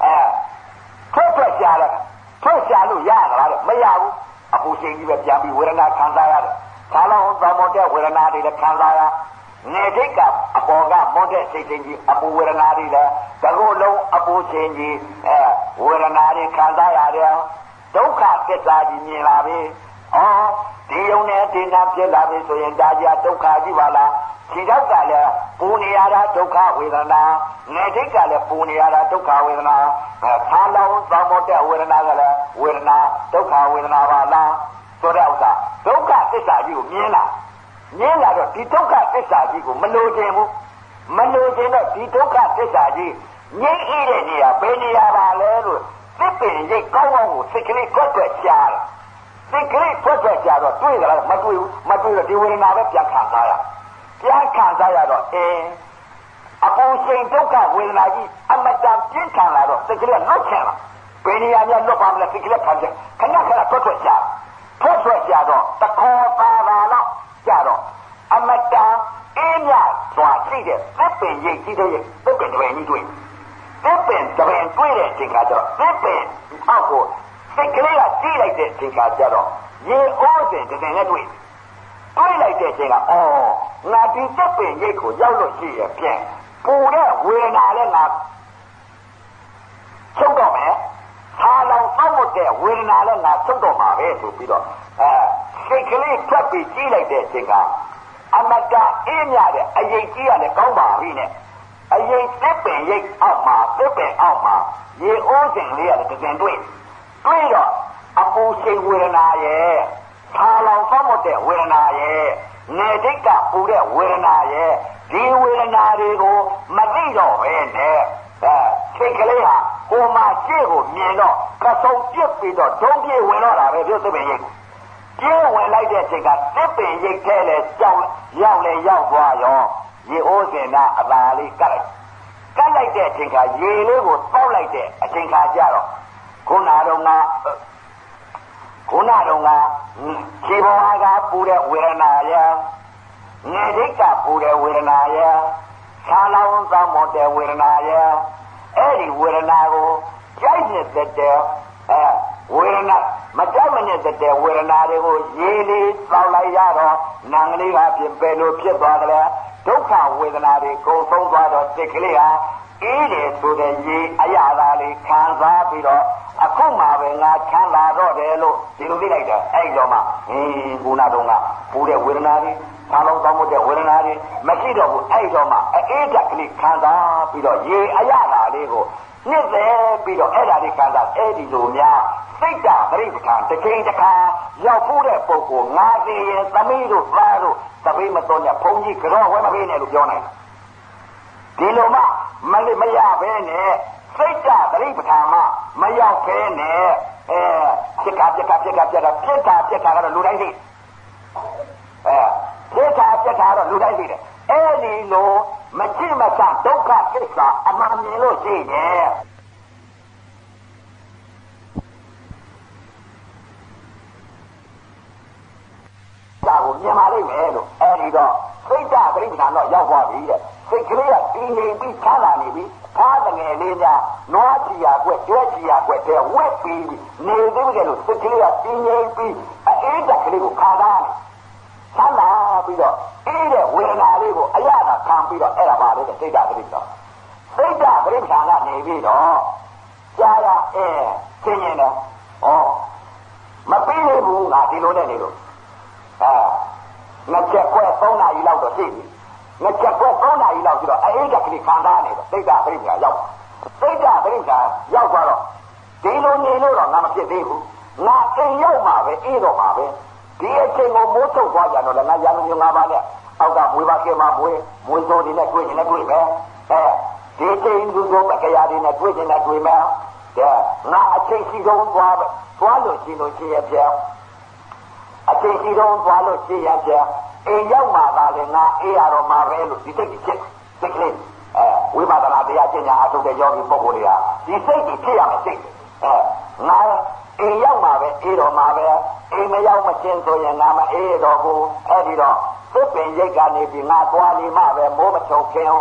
အဲထွက်ထွက်ရှာတယ်ထွက်ရှာလို့ရတာလားမရဘူးအပူချိန်ကြီးပဲပြန်ပြီးဝေဒနာခံစားရတယ်။သာလောင်းသမောတဲ့ဝေဒနာတွေလည်းခံစားရနေဒိတ်ကအပေါ်ကမောတဲ့စိတ်ချင်းကြီးအပူဝေဒနာတွေလည်းတကောလုံးအပူချင်းကြီးအဲဝေဒနာတွေခံစားရတယ် ဒုက္ခသစ္စာကြီးမြင်လာပြီ။အော်ဒီယုံနဲ့ဒီနာဖြစ်လာပြီဆိုရင်ဒါကြဒုက္ခကြီးပါလား။ခြေတော့ကလည်းပူနေရတာဒုက္ခဝေဒနာနေဒိတ်ကလည်းပူနေရတာဒုက္ခဝေဒနာအဲသာလောင်းသမောတဲ့ဝေဒနာကလည်းဝေဒနာဒုက္ခဝေဒနာပါလားဆိုတဲ့ဥစ္စာဒုက္ခသစ္စာကြီးကိုမြင်လာမြင်လာတော့ဒီဒုက္ခသစ္စာကြီးကိုမလိုချင်ဘူးမလိုချင်တော့ဒီဒုက္ခသစ္စာကြီးငြိမ့်ဤတဲ့နေရာဘယ်နေရာပါလဲလို့ သစ်ပင်ရိတ်ကောင်းကောင်းကိုစိတ်ကလေးကွက်ကွက်ရှားလာစိတ်ကလေးကွက်ကွက်ရှားတော့တွေးကြလားမတွေးဘူးမတွေးတော့ဒီဝေဒနာပဲပြန်ခံစားရပြန်ခံစားရတော့အင်းအပူချိန်ဒုက္ခဝေဒနာကြီးအမတန်ပြင်းထန်လာတော့စိတ်ကလေးကလွတ်ချင်လာဘယ်နေရာများလွတ်ပါမလဲစိတ်ကလေးခံတယ်ခဏခဏကွက်ကွက်ရှားထွက်ထွက်ကြတော့တခေါ်ပါပါတော့ကြတော့အမတန်အင်းမြစွာရှိတဲ့သစ်ပင်ရိတ်ကြီးတဲ့သစ်ပင်တပင်ကြီးတွေ့ သစ်ပင်တပင်တွေ့တဲ့အချိန်ခါကျတော့သစ်ပင်အောက်ကိုစိတ်ကလေးကကြီးလိုက်တဲ့အချိန်ခါကျတော့ရေအိုးစဉ်တပင်နဲ့တွေ့တွေ့လိုက်တဲ့အချိန်ကအော်ငါဒီသစ်ပင်ရိတ်ကိုရောက်လို့ရှိရဖြင့်ပူတဲ့ဝေဒနာလည်းငါချုပ်တော့မယ်ဆာလောင်သောက်တဲ့ဝေဒနာလည်းငါချုပ်တော့မှာပဲဆိုပြီးတော့အဲစိတ်ကလေးဖြတ်ပြီးကြီးလိုက်တဲ့အချိန်ကအမတအေးမြတဲ့အရေးကြီးရလည်းကောင်းပါပြီနဲ့ အရေးတစ်ပင်ရိတ်အောက်မှာတစ်ပင်အောက်မှာရေအိုးစဉ်လေးရတယ်တကင်တွေ့တွေ့တော့အပူချိန်ဝေဒနာရဲ့ဆာလောင်သောက်တဲ့ဝေဒနာရဲ့နေတိတ်ကပူတဲ့ဝေဒနာရဲ့ဒီဝေဒနာတွေကိုမသိတော့ပဲနဲ့အဲစိတ်ကလေးဟာကိုမှရှေ့ကိုမြင်တော့ကဆုံပြစ်ပြီးတော့ဒုံပြေဝင်တော့တာပဲပြုသစ်ပင်ရိတ်ကျင်းဝင်လိုက်တဲ့အချိန်ကသစ်ပင်ရိတ်ထဲလဲကြောက်ရောက်လဲရောက်သွားရော ရေအိုးစင်နာအသာလေးကတ်လိုက်ကတ်လိုက်တဲ့အချိန်ကရေလေးကိုတောက်လိုက်တဲ့အချိန်ခါကျတော့ခုနတော့ကခုနတော့ကခြေပေါ်ကပူတဲ့ဝေဒနာရဲ့နေဒိတ်ကပူတဲ့ဝေဒနာရဲ့ဆာလောင်းသောမောတဲ့ဝေဒနာရဲ့အဲ့ဒီဝေဒနာကိုကြိုက်နေတဲ့တဲ့ အဲဝေဒနာမကြောက်မနေတဲ့ဝေဒနာတွေကိုရေးလေးသောက်လိုက်ရတော့နံကလေးကပြင်ပဲလို့ဖြစ်သွားတယ်ဒုက္ခဝေဒနာတွေကုန်ဆုံးသွားတော့စိတ်ကလေးဟာအေးတယ်ဆိုတဲ့ရေအရာသာလေးခံစားပြီးတော့အခုမှပဲငါချမ်းသာတော့တယ်လို့ဒီလိုသိလိုက်တယ်အဲ့တော့မှဟင်းကုနာတော့ကပူတဲ့ဝေဒနာတွေ ဆံလုံးတောင်းမှုတဲ့ဝေဒနာတွေမရှိတော့ဘူးအဲ့တော့မှအေးတက်ကလေးခံစားပြီးတော့ရေအရာသာလေးကိုညစ်တယ်ပြီးတော့အဲ့ဒါလေးခံစားအဲ့ဒီလိုများစိတ်ဓာတ်ပြိပ္ပံတစ်ချိန်တစ်ခါရောက်ဖို့တဲ့ပုဂ္ဂိုလ်ငါစီရင်သမီးတို့သားတို့သပိမတော်ညဘုန်းကြီးကြောဝဲမပေးနဲ့လို့ပြောနိုင်ဒီလိုမှမလေးမရပဲနဲ့စိတ်ဓာတ်ပြိပ္ပံမှမရောက်ခဲနဲ့အဲပြက်ကပြက်ကပြက်ကပြက်ကပြက်တာပြက်တာကတော့လူတိုင်းသိအဲပြက် တာပြက်တာတော့လူတိုင်းသိတယ်အဲ့ဒီလိုမကြည့်မချဒုက္ခကိစ္စအမှန်မြင်လို့ရှိရင်စာကိုမြင်ပါလိမ့်မယ်လို့အဲဒီတော့စိတ်ဓာတ်ပြိပ္ပံတော့ရောက်သွားပြီတဲ့စိတ်ကလေးကတည်ငြိမ်ပြီးချမ်းသာနေပြီဖားတငယ်လေးများနွားချီရကွက်ကျွဲချီရကွက်တဲ့ဝက်ပြီးနေသေးကြလို့စိတ်ကလေးကတည်ငြိမ်ပြီးအေးဓာတ်ကလေးကိုခါသားနေ ချမ်းသာပြီးတော့အေးတဲ့ဝေဒနာလေးကိုအရသာခံပြီးတော့အဲ့ဒါပါလေစိတ်ဓာတ်ပြိပ္ပံစိတ်ဓာတ်ပြိပ္ပံကနေပြီးတော့ကြာရအဲသိရင်လည်းဩမပြီးသေးဘူးငါဒီလိုနဲ့နေလို့အဲနှစ်ချက်ကွက်3နာရီလောက်တော့ရှိပြီနှစ်ချက်ကွက်3နာရီလောက်ပြီးတော့အေးကကလေးခံစားနေတော့စိတ်ဓာတ်ပြိပ္ပံရောက်စိတ်ဓာတ်ပြိပ္ပံရောက်သွားတော့ဒီလိုနေလို့တော့ငါမဖြစ်သေးဘူးငါအိမ်ရောက်မှာပဲအေးတော့မှာပဲ ဒီအချိန်ကိုမိုးချုပ်သွားကြတော့လည်းငါရံမျိုးငါးပါးနဲ့အောက်ကမွေးပါကဲမှာမွေးမွေးစိုးတွေနဲ့တွေ့ရင်လည်းတွေ့မယ်အဲဒီချိန်သူတို့မကရာတွေနဲ့တွေ့ရင်လည်းတွေ့မယ်တဲ့ငါအချိန်ရှိဆုံးသွားပဲသွားလို့ရှိလို့ရှိရပြောင်းအချိန်ရှိဆုံးသွားလို့ရှိရပြောင်းအိမ်ရောက်မှသာလေငါအေးရတော့မှာပဲလို့ဒီစိတ်ကြီးဖြစ်စိတ်ကလေးအဲဝိပဿနာတရားကျင့်ကြအထုတ်တဲ့ယောဂီပုဂ္ဂိုလ်တွေကဒီစိတ်ကြီးဖြစ်ရမယ်စိတ်အဲငါ အိမ်ရောက်မှပဲအေးတော့မှာပဲအိမ်မရောက်မချင်းဆိုရင်ငါမအေးတော့ဘူးအဲ့ဒီတော့သစ်ပင်ရိတ်ကနေပြီးငါသွားနေမှပဲမိုးမချုံခင်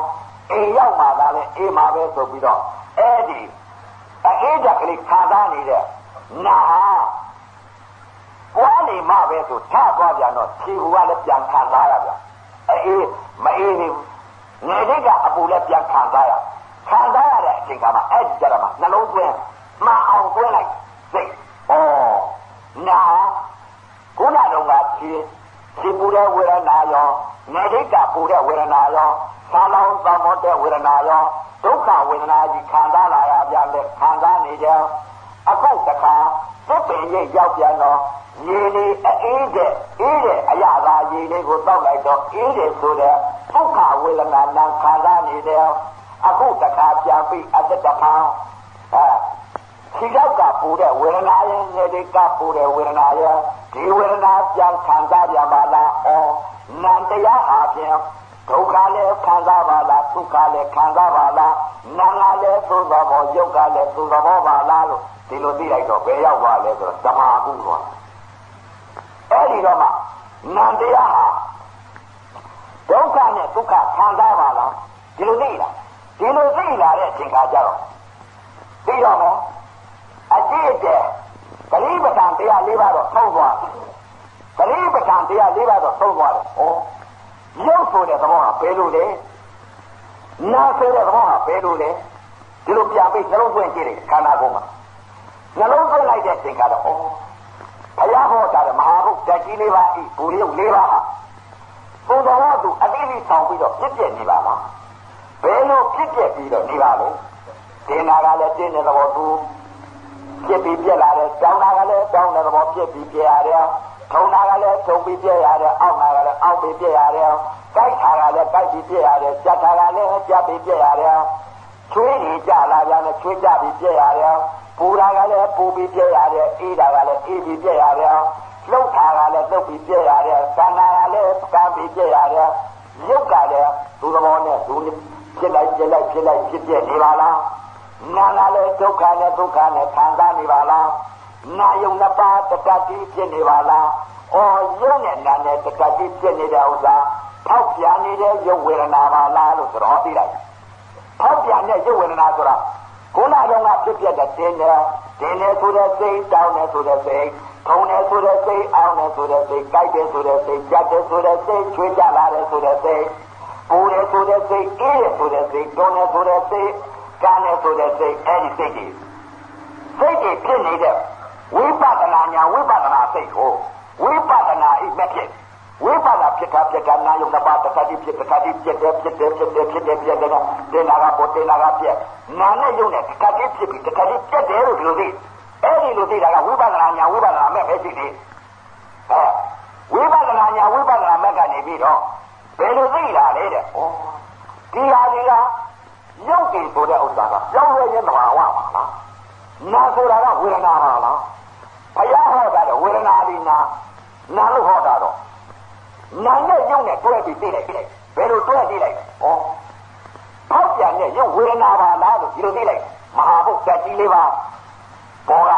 အိမ်ရောက်မှသာလေအေးမှာပဲဆိုပြီးတော့အဲ့ဒီအေးဓာတ်ကလေးခါသားနေတဲ့နာသွားနေမှပဲဆိုထသွားပြန်တော့ခြေကူကလည်းပြန်ခံစားရပြန်အေးမအေးနေဘူးငယ်လေးကအပူလည်းပြန်ခံစားရခံစားရတဲ့အချိန်ကမှအဲ့ဒီကြတော့မှနှလုံးသွင်းမှအောင်သွင်းလိုက်စိတ် ဩနာခုနတော့ကခြေခြေပူတဲ့ဝေဒနာရောငယ်လေးကပူတဲ့ဝေဒနာရောဆာလောင်းသမောတဲ့ဝေဒနာရောဒုက္ခဝေဒနာကြီးခံစားလာရပြန်တဲ့ခံစားနေကြအခုတခါသစ်ပင်ရိပ်ရောက်ပြန်တော့ရေလေးအေးတဲ့အေးတဲ့အရာသာရေလေးကိုတောက်လိုက်တော့အေးတယ်ဆိုတဲ့ဒုက္ခဝေဒနာနာခံစားနေတယ်အခုတခါပြန်ပြီးအတ္တတဖန်အဲ ခြေောက်ကပူတဲ့ဝေဒနာရဲ့ငယ်လေးကပူတဲ့ဝေဒနာရဲ့ဒီဝေဒနာပြန်ခံစားကြပါလားဩနန္တရားအပြင်ဒုက္ခလည်းခံစားပါလားဒုက္ခလည်းခံစားပါလားနာငါလည်းသို့သောဘောယုတ်ကလည်းသို့သောဘောပါလားလို့ဒီလိုသိလိုက်တော့ဘယ်ရောက်သွားလဲဆိုတော့သမာဓိသွားအဲ့ဒီတော့မှနန္တရားဟာဒုက္ခနဲ့ဒုက္ခခံစားပါလားဒီလိုသိလားဒီလိုသိလာတဲ့အချိန်ခါကျတော့သိတော့မယ် အကြည့်တဲ့ဂရိပဒံတရား၄ပါးတော့သုံးသွားဂရိပဒံတရား၄ပါးတော့သုံးသွားတယ်ဩရုပ်ဆိုတဲ့သဘောကဘယ်လိုလဲနာဆိုတဲ့သဘောကဘယ်လိုလဲဒီလိုပြန်ပြီးနှလုံးသွင်းကြည့်တယ်ခန္ဓာကိုယ်မှာနှလုံးသွင်းလိုက်တဲ့အချိန်ကတော့ဩဘုရားဟောတာမဟာဘုတက်ကြီးလေးပါဤဘူရုပ်လေးပါဟာဘုံတော်သူအတိအကျဆောင်ပြီးတော့ပြည့်ပြည့်နေပါလားဘယ်လိုပြည့်ပြည့်ပြီးတော့နေပါလဲတင်နာကလည်းတင်းတဲ့သဘောသူ ပြည့်ပြီးပြည့်လာတယ်တောင်းတာကလည်းတောင်းတဲ့သဘောပြည့်ပြီးပြည့်ရတယ်ထုံနာကလည်းထုံပြီးပြည့်ရတယ်အောက်နာကလည်းအောက်ပြီးပြည့်ရတယ်ကြိုက်တာကလည်းကြိုက်ပြီးပြည့်ရတယ်ကြက်တာကလည်းကြက်ပြီးပြည့်ရတယ်ချွေးနေကြလာပြန်လည်းချွေးကြပြီးပြည့်ရတယ်ပူတာကလည်းပူပြီးပြည့်ရတယ်အေးတာကလည်းအေးပြီးပြည့်ရတယ်လှုပ်တာကလည်းလှုပ်ပြီးပြည့်ရတယ်ကန္နာကလည်းကမ်းပြီးပြည့်ရတယ်ရုပ်ကလည်းသူသဘောနဲ့သူဖြစ်လိုက်ပြည့်လိုက်ဖြစ်လိုက်ဖြစ်ပြည့်နေပါလား နာလာလေဒုက္ခနဲ့ဒုက္ခနဲ့ခံစားနေပါလားနာယုံနှစ်ပါးတတတိဖြစ်နေပါလားအော်ယုံနဲ့နာနဲ့တတတိဖြစ်နေတဲ့ဥစ္စာဖောက်ပြန်နေတဲ့ယုတ်ဝေဒနာပါလားလို့ဆိုတော့သိလိုက်ဖောက်ပြန်တဲ့ယုတ်ဝေဒနာဆိုတာခုနကတော့ဖြစ်ပြတဲ့တင်းနဲ့တင်းနဲ့ဆိုတဲ့စိတ်တောင်းနဲ့ဆိုတဲ့စိတ်ထုံတယ်ဆိုတဲ့စိတ်အောင်းတယ်ဆိုတဲ့စိတ်ကြိုက်တယ်ဆိုတဲ့စိတ်ကြက်တယ်ဆိုတဲ့စိတ်ချွေးကြလာတယ်ဆိုတဲ့စိတ်ပူတယ်ဆိုတဲ့စိတ်အေးတယ်ဆိုတဲ့စိတ်တွန်းတယ်ဆိုတဲ့စိတ် ကန်းတယ်ဆိုတဲ့စိတ်အဲ့ဒီစိတ်တွေစိတ်တွေဖြစ်နေတဲ့ဝိပဿနာညာဝိပဿနာစိတ်ကိုဝိပဿနာအိမဲ့ဖြစ်ဝိပဿနာဖြစ်တာဖြစ်တာနာယုံတစ်ပါးတစ်ခါတည်းဖြစ်တစ်ခါတည်းဖြစ်တယ်ဖြစ်တယ်ဖြစ်တယ်ဖြစ်တယ်ဖြစ်တယ်ဒေနာကပေါ်ဒေနာကပြက်နာနဲ့ယုံနဲ့တစ်ခါတည်းဖြစ်ပြီးတစ်ခါတည်းပြက်တယ်လို့ဒီလိုသိအဲ့ဒီလိုသိတာကဝိပဿနာညာဝိပဿနာမဲ့ပဲရှိတယ်အဲဝိပဿနာညာဝိပဿနာမဲ့ကနေပြီးတော့ဘယ်လိုသိလာလဲတဲ့ဩဒီဟာဒီက ရုပ်တည်ဆိုတဲ့ဥစ္စာကကြောင်းရရင်သဘာဝပါလားနာဆိုတာကဝေဒနာပါလားဘုရားဟောတာတော့ဝေဒနာဒီနာနာလို့ဟောတာတော့နာနဲ့ရုပ်နဲ့တွဲပြီးသိလိုက်ဘယ်လိုတွဲသိလိုက်ဩဖောက်ပြန်တဲ့ရုပ်ဝေဒနာပါလားလို့ဒီလိုသိလိုက်မဟာဘုတ်တက်ကြီးလေးပါဘောက